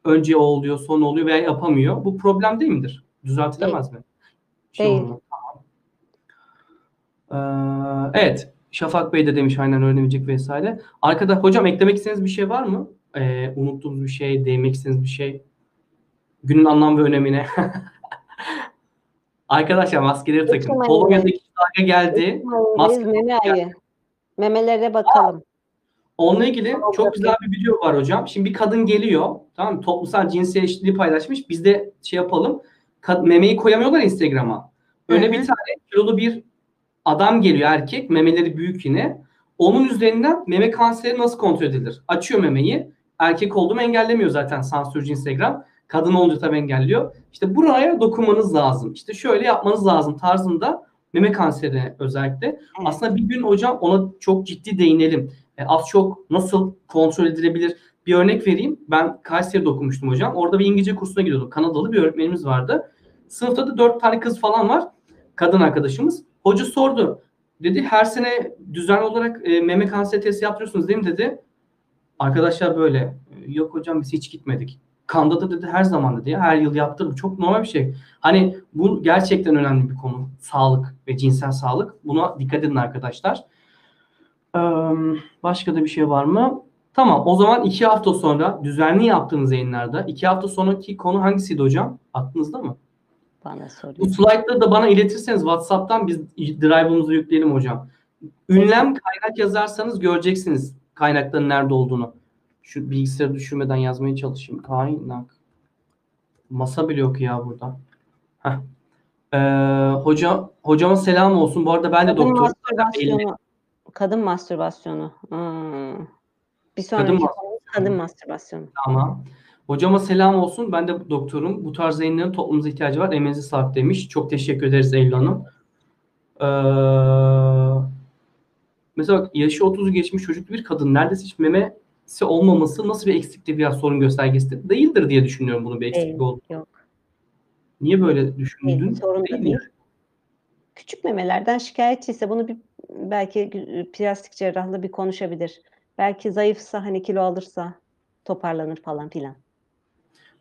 Önce o oluyor, sonra oluyor veya yapamıyor. Bu problem değil midir? Düzeltilemez mi? Şey Değil. olma. Tamam. Ee, evet. Şafak Bey de demiş aynen öğrenebilecek vesaire. Arkada hocam eklemek istediğiniz bir şey var mı? Ee, unuttuğunuz bir şey, değinmek istediğiniz bir şey? Günün anlam ve önemine. Arkadaşlar maskeleri takın. Polonya'daki dalga geldi. Ekim ayındayız, maske meme ayı. Memelere bakalım. Onunla ilgili çok güzel bir video var hocam. Şimdi bir kadın geliyor. Tamam mı? Toplumsal cinsiyet eşitliği paylaşmış. Biz de şey yapalım. Kad- memeyi koyamıyorlar Instagram'a. Öne Hı hı. bir tane kilolu bir adam geliyor erkek. Memeleri büyük yine. Onun üzerinden meme kanseri nasıl kontrol edilir? Açıyor memeyi. Erkek olduğumu engellemiyor zaten sansürcü Instagram. Kadın olunca tabii engelliyor. İşte buraya dokunmanız lazım. İşte şöyle yapmanız lazım tarzında meme kanseri özellikle. Aslında bir gün hocam ona çok ciddi değinelim. E, az çok nasıl kontrol edilebilir? bir örnek vereyim. Ben Kayseri'de okumuştum hocam. Orada bir İngilizce kursuna gidiyordum. Kanadalı bir öğretmenimiz vardı. Sınıfta da dört tane kız falan var. Kadın arkadaşımız. Hoca sordu. Dedi her sene düzenli olarak e, meme kanseri testi yaptırıyorsunuz değil mi dedi. Arkadaşlar böyle. Yok hocam biz hiç gitmedik. Kanda da dedi her zaman dedi ya her yıl yaptırdım. Çok normal bir şey. Hani bu gerçekten önemli bir konu. Sağlık ve cinsel sağlık. Buna dikkat edin arkadaşlar. Ee, başka da bir şey var mı? Tamam o zaman iki hafta sonra düzenli yaptığınız yayınlarda iki hafta sonraki konu hangisiydi hocam? Aklınızda mı? Bana soruyor. Bu slaytları da bana iletirseniz WhatsApp'tan biz drive'ımızı yükleyelim hocam. Ünlem kaynak yazarsanız göreceksiniz kaynakların nerede olduğunu. Şu bilgisayarı düşürmeden yazmaya çalışayım. Kaynak. Masa bile yok ya burada. Heh. Ee, hoca, hocama selam olsun. Bu arada ben de Kadın doktor. mastürbasyonu. Kadın mastürbasyonu. Hmm. Bir sonraki Kadın konumuz kadın mastürbasyonu. Tamam. Hocama selam olsun. Ben de doktorum. Bu tarz yayınların toplumumuza ihtiyacı var. Emeğinize sağlık demiş. Çok teşekkür ederiz Eylül Hanım. Ee, mesela bak, yaşı 30'u geçmiş çocuklu bir kadın neredeyse hiç memesi olmaması nasıl bir eksiklik veya sorun göstergesi değildir diye düşünüyorum bunun bir eksiklik Değil, olduğunu. yok. Niye böyle düşündün? Değil, sorun Değil değil. Küçük memelerden şikayetçiyse bunu bir belki plastik cerrahla bir konuşabilir. Belki zayıfsa hani kilo alırsa toparlanır falan filan.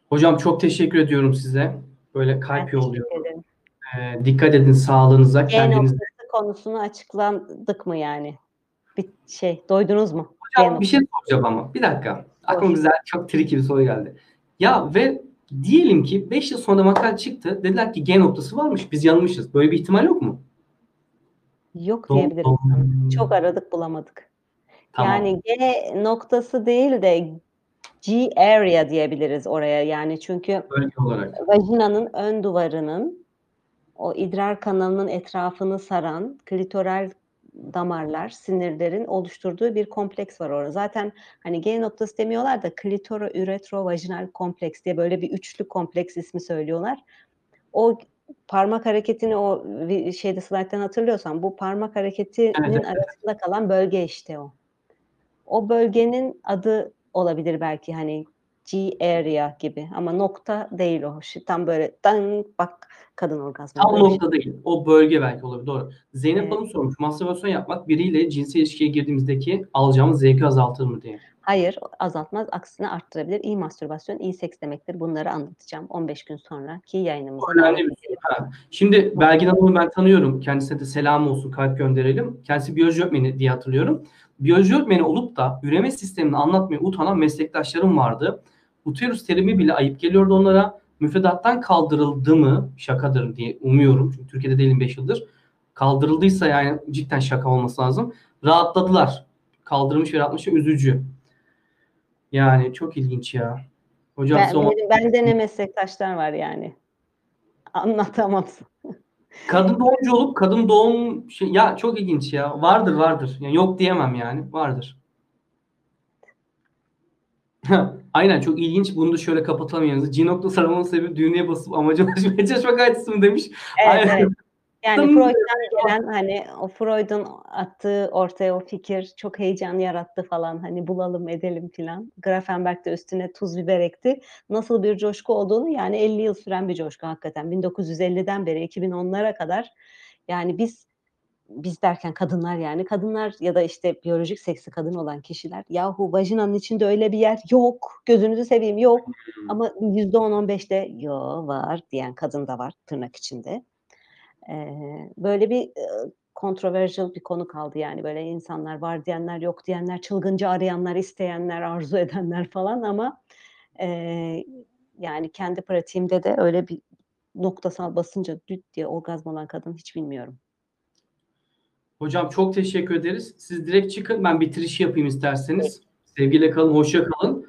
Hocam çok teşekkür ediyorum size. Böyle Ben kalp teşekkür yolluyorum. Ee, dikkat edin sağlığınıza, E kendinize. noktası konusunu açıkladık mı yani? Bir şey doydunuz mu? Hocam bir şey soracağım ama. Bir dakika. Aklıma güzel, çok tricky bir soru geldi. Ya ve diyelim ki 5 yıl sonra makale çıktı. Dediler ki G noktası varmış. Biz yanılmışız. Böyle bir ihtimal yok mu? Yok diyebilirim. Çok aradık bulamadık. Tamam. Yani G noktası değil de G area diyebiliriz oraya yani çünkü vajinanın ön duvarının o idrar kanalının etrafını saran klitoral damarlar, sinirlerin oluşturduğu bir kompleks var orada. Zaten hani G noktası demiyorlar da klitoro üretro vajinal kompleks diye böyle bir üçlü kompleks ismi söylüyorlar. O parmak hareketini o şeyde slayttan hatırlıyorsan bu parmak hareketinin evet. arasında kalan bölge işte o. O bölgenin adı olabilir belki hani G area gibi ama nokta değil o. Şu Tam böyle dan bak kadın orgazmı. Tam şey. nokta değil. O bölge belki olabilir. Doğru. Zeynep Evet. Hanım sormuş. Mastürbasyon yapmak biriyle cinsel ilişkiye girdiğimizdeki alacağımız zevki azaltır mı diye. Hayır azaltmaz aksine arttırabilir. İyi mastürbasyon iyi seks demektir. Bunları anlatacağım 15 gün sonraki yayınımızda. Önemli bir edelim. Ha. Şimdi Belgin Hanım'ı ben tanıyorum. Kendisine de selam olsun, kalp gönderelim. Kendisi biyoloji öğretmeni diye hatırlıyorum. Biyoloji öğretmeni olup da üreme sistemini anlatmaya utanan meslektaşlarım vardı. Uterus terimi bile ayıp geliyordu onlara. Müfredattan kaldırıldı mı? Şakadır diye umuyorum. Çünkü Türkiye'de değilim 5 yıldır. Kaldırıldıysa yani cidden şaka olması lazım. Rahatladılar. Kaldırmış ve rahatlamış. Üzücü. Yani çok ilginç ya. Hocam Ben, son... bende ne meslektaşlar var yani. Anlatamam. Kadın doğumcu olup kadın doğum şey ya çok ilginç ya. Vardır vardır. Yani yok diyemem yani. Vardır. Aynen çok ilginç. Bunu da şöyle kapatalım yanınızı. G nokta sarılmanın sebebi düğmeye basıp amaca ulaşmaya çalışmak açısı mı demiş. Evet, Aynen. evet. Yani Freud'dan gelen hani o Freud'un attığı ortaya o fikir çok heyecan yarattı falan hani bulalım edelim filan. Grafenberg de üstüne tuz biber ekti. Nasıl bir coşku olduğunu yani 50 yıl süren bir coşku hakikaten. 1950'den beri 2010'lara kadar yani biz biz derken kadınlar yani. Kadınlar ya da işte biyolojik seksi kadın olan kişiler yahu vajinanın içinde öyle bir yer yok gözünüzü seveyim yok. Ama %10-15'te yo var. diyen kadın da var tırnak içinde. Eee, böyle bir, controversial bir konu kaldı yani. Böyle insanlar var diyenler, yok diyenler, çılgınca arayanlar, isteyenler, arzu edenler falan ama, eee, yani kendi pratiğimde de öyle bir noktasal basınca düt diye orgazm olan kadın hiç bilmiyorum. Hocam çok teşekkür ederiz. Siz direkt çıkın. Ben bitiriş yapayım isterseniz. Sevgiyle kalın. Hoşça kalın.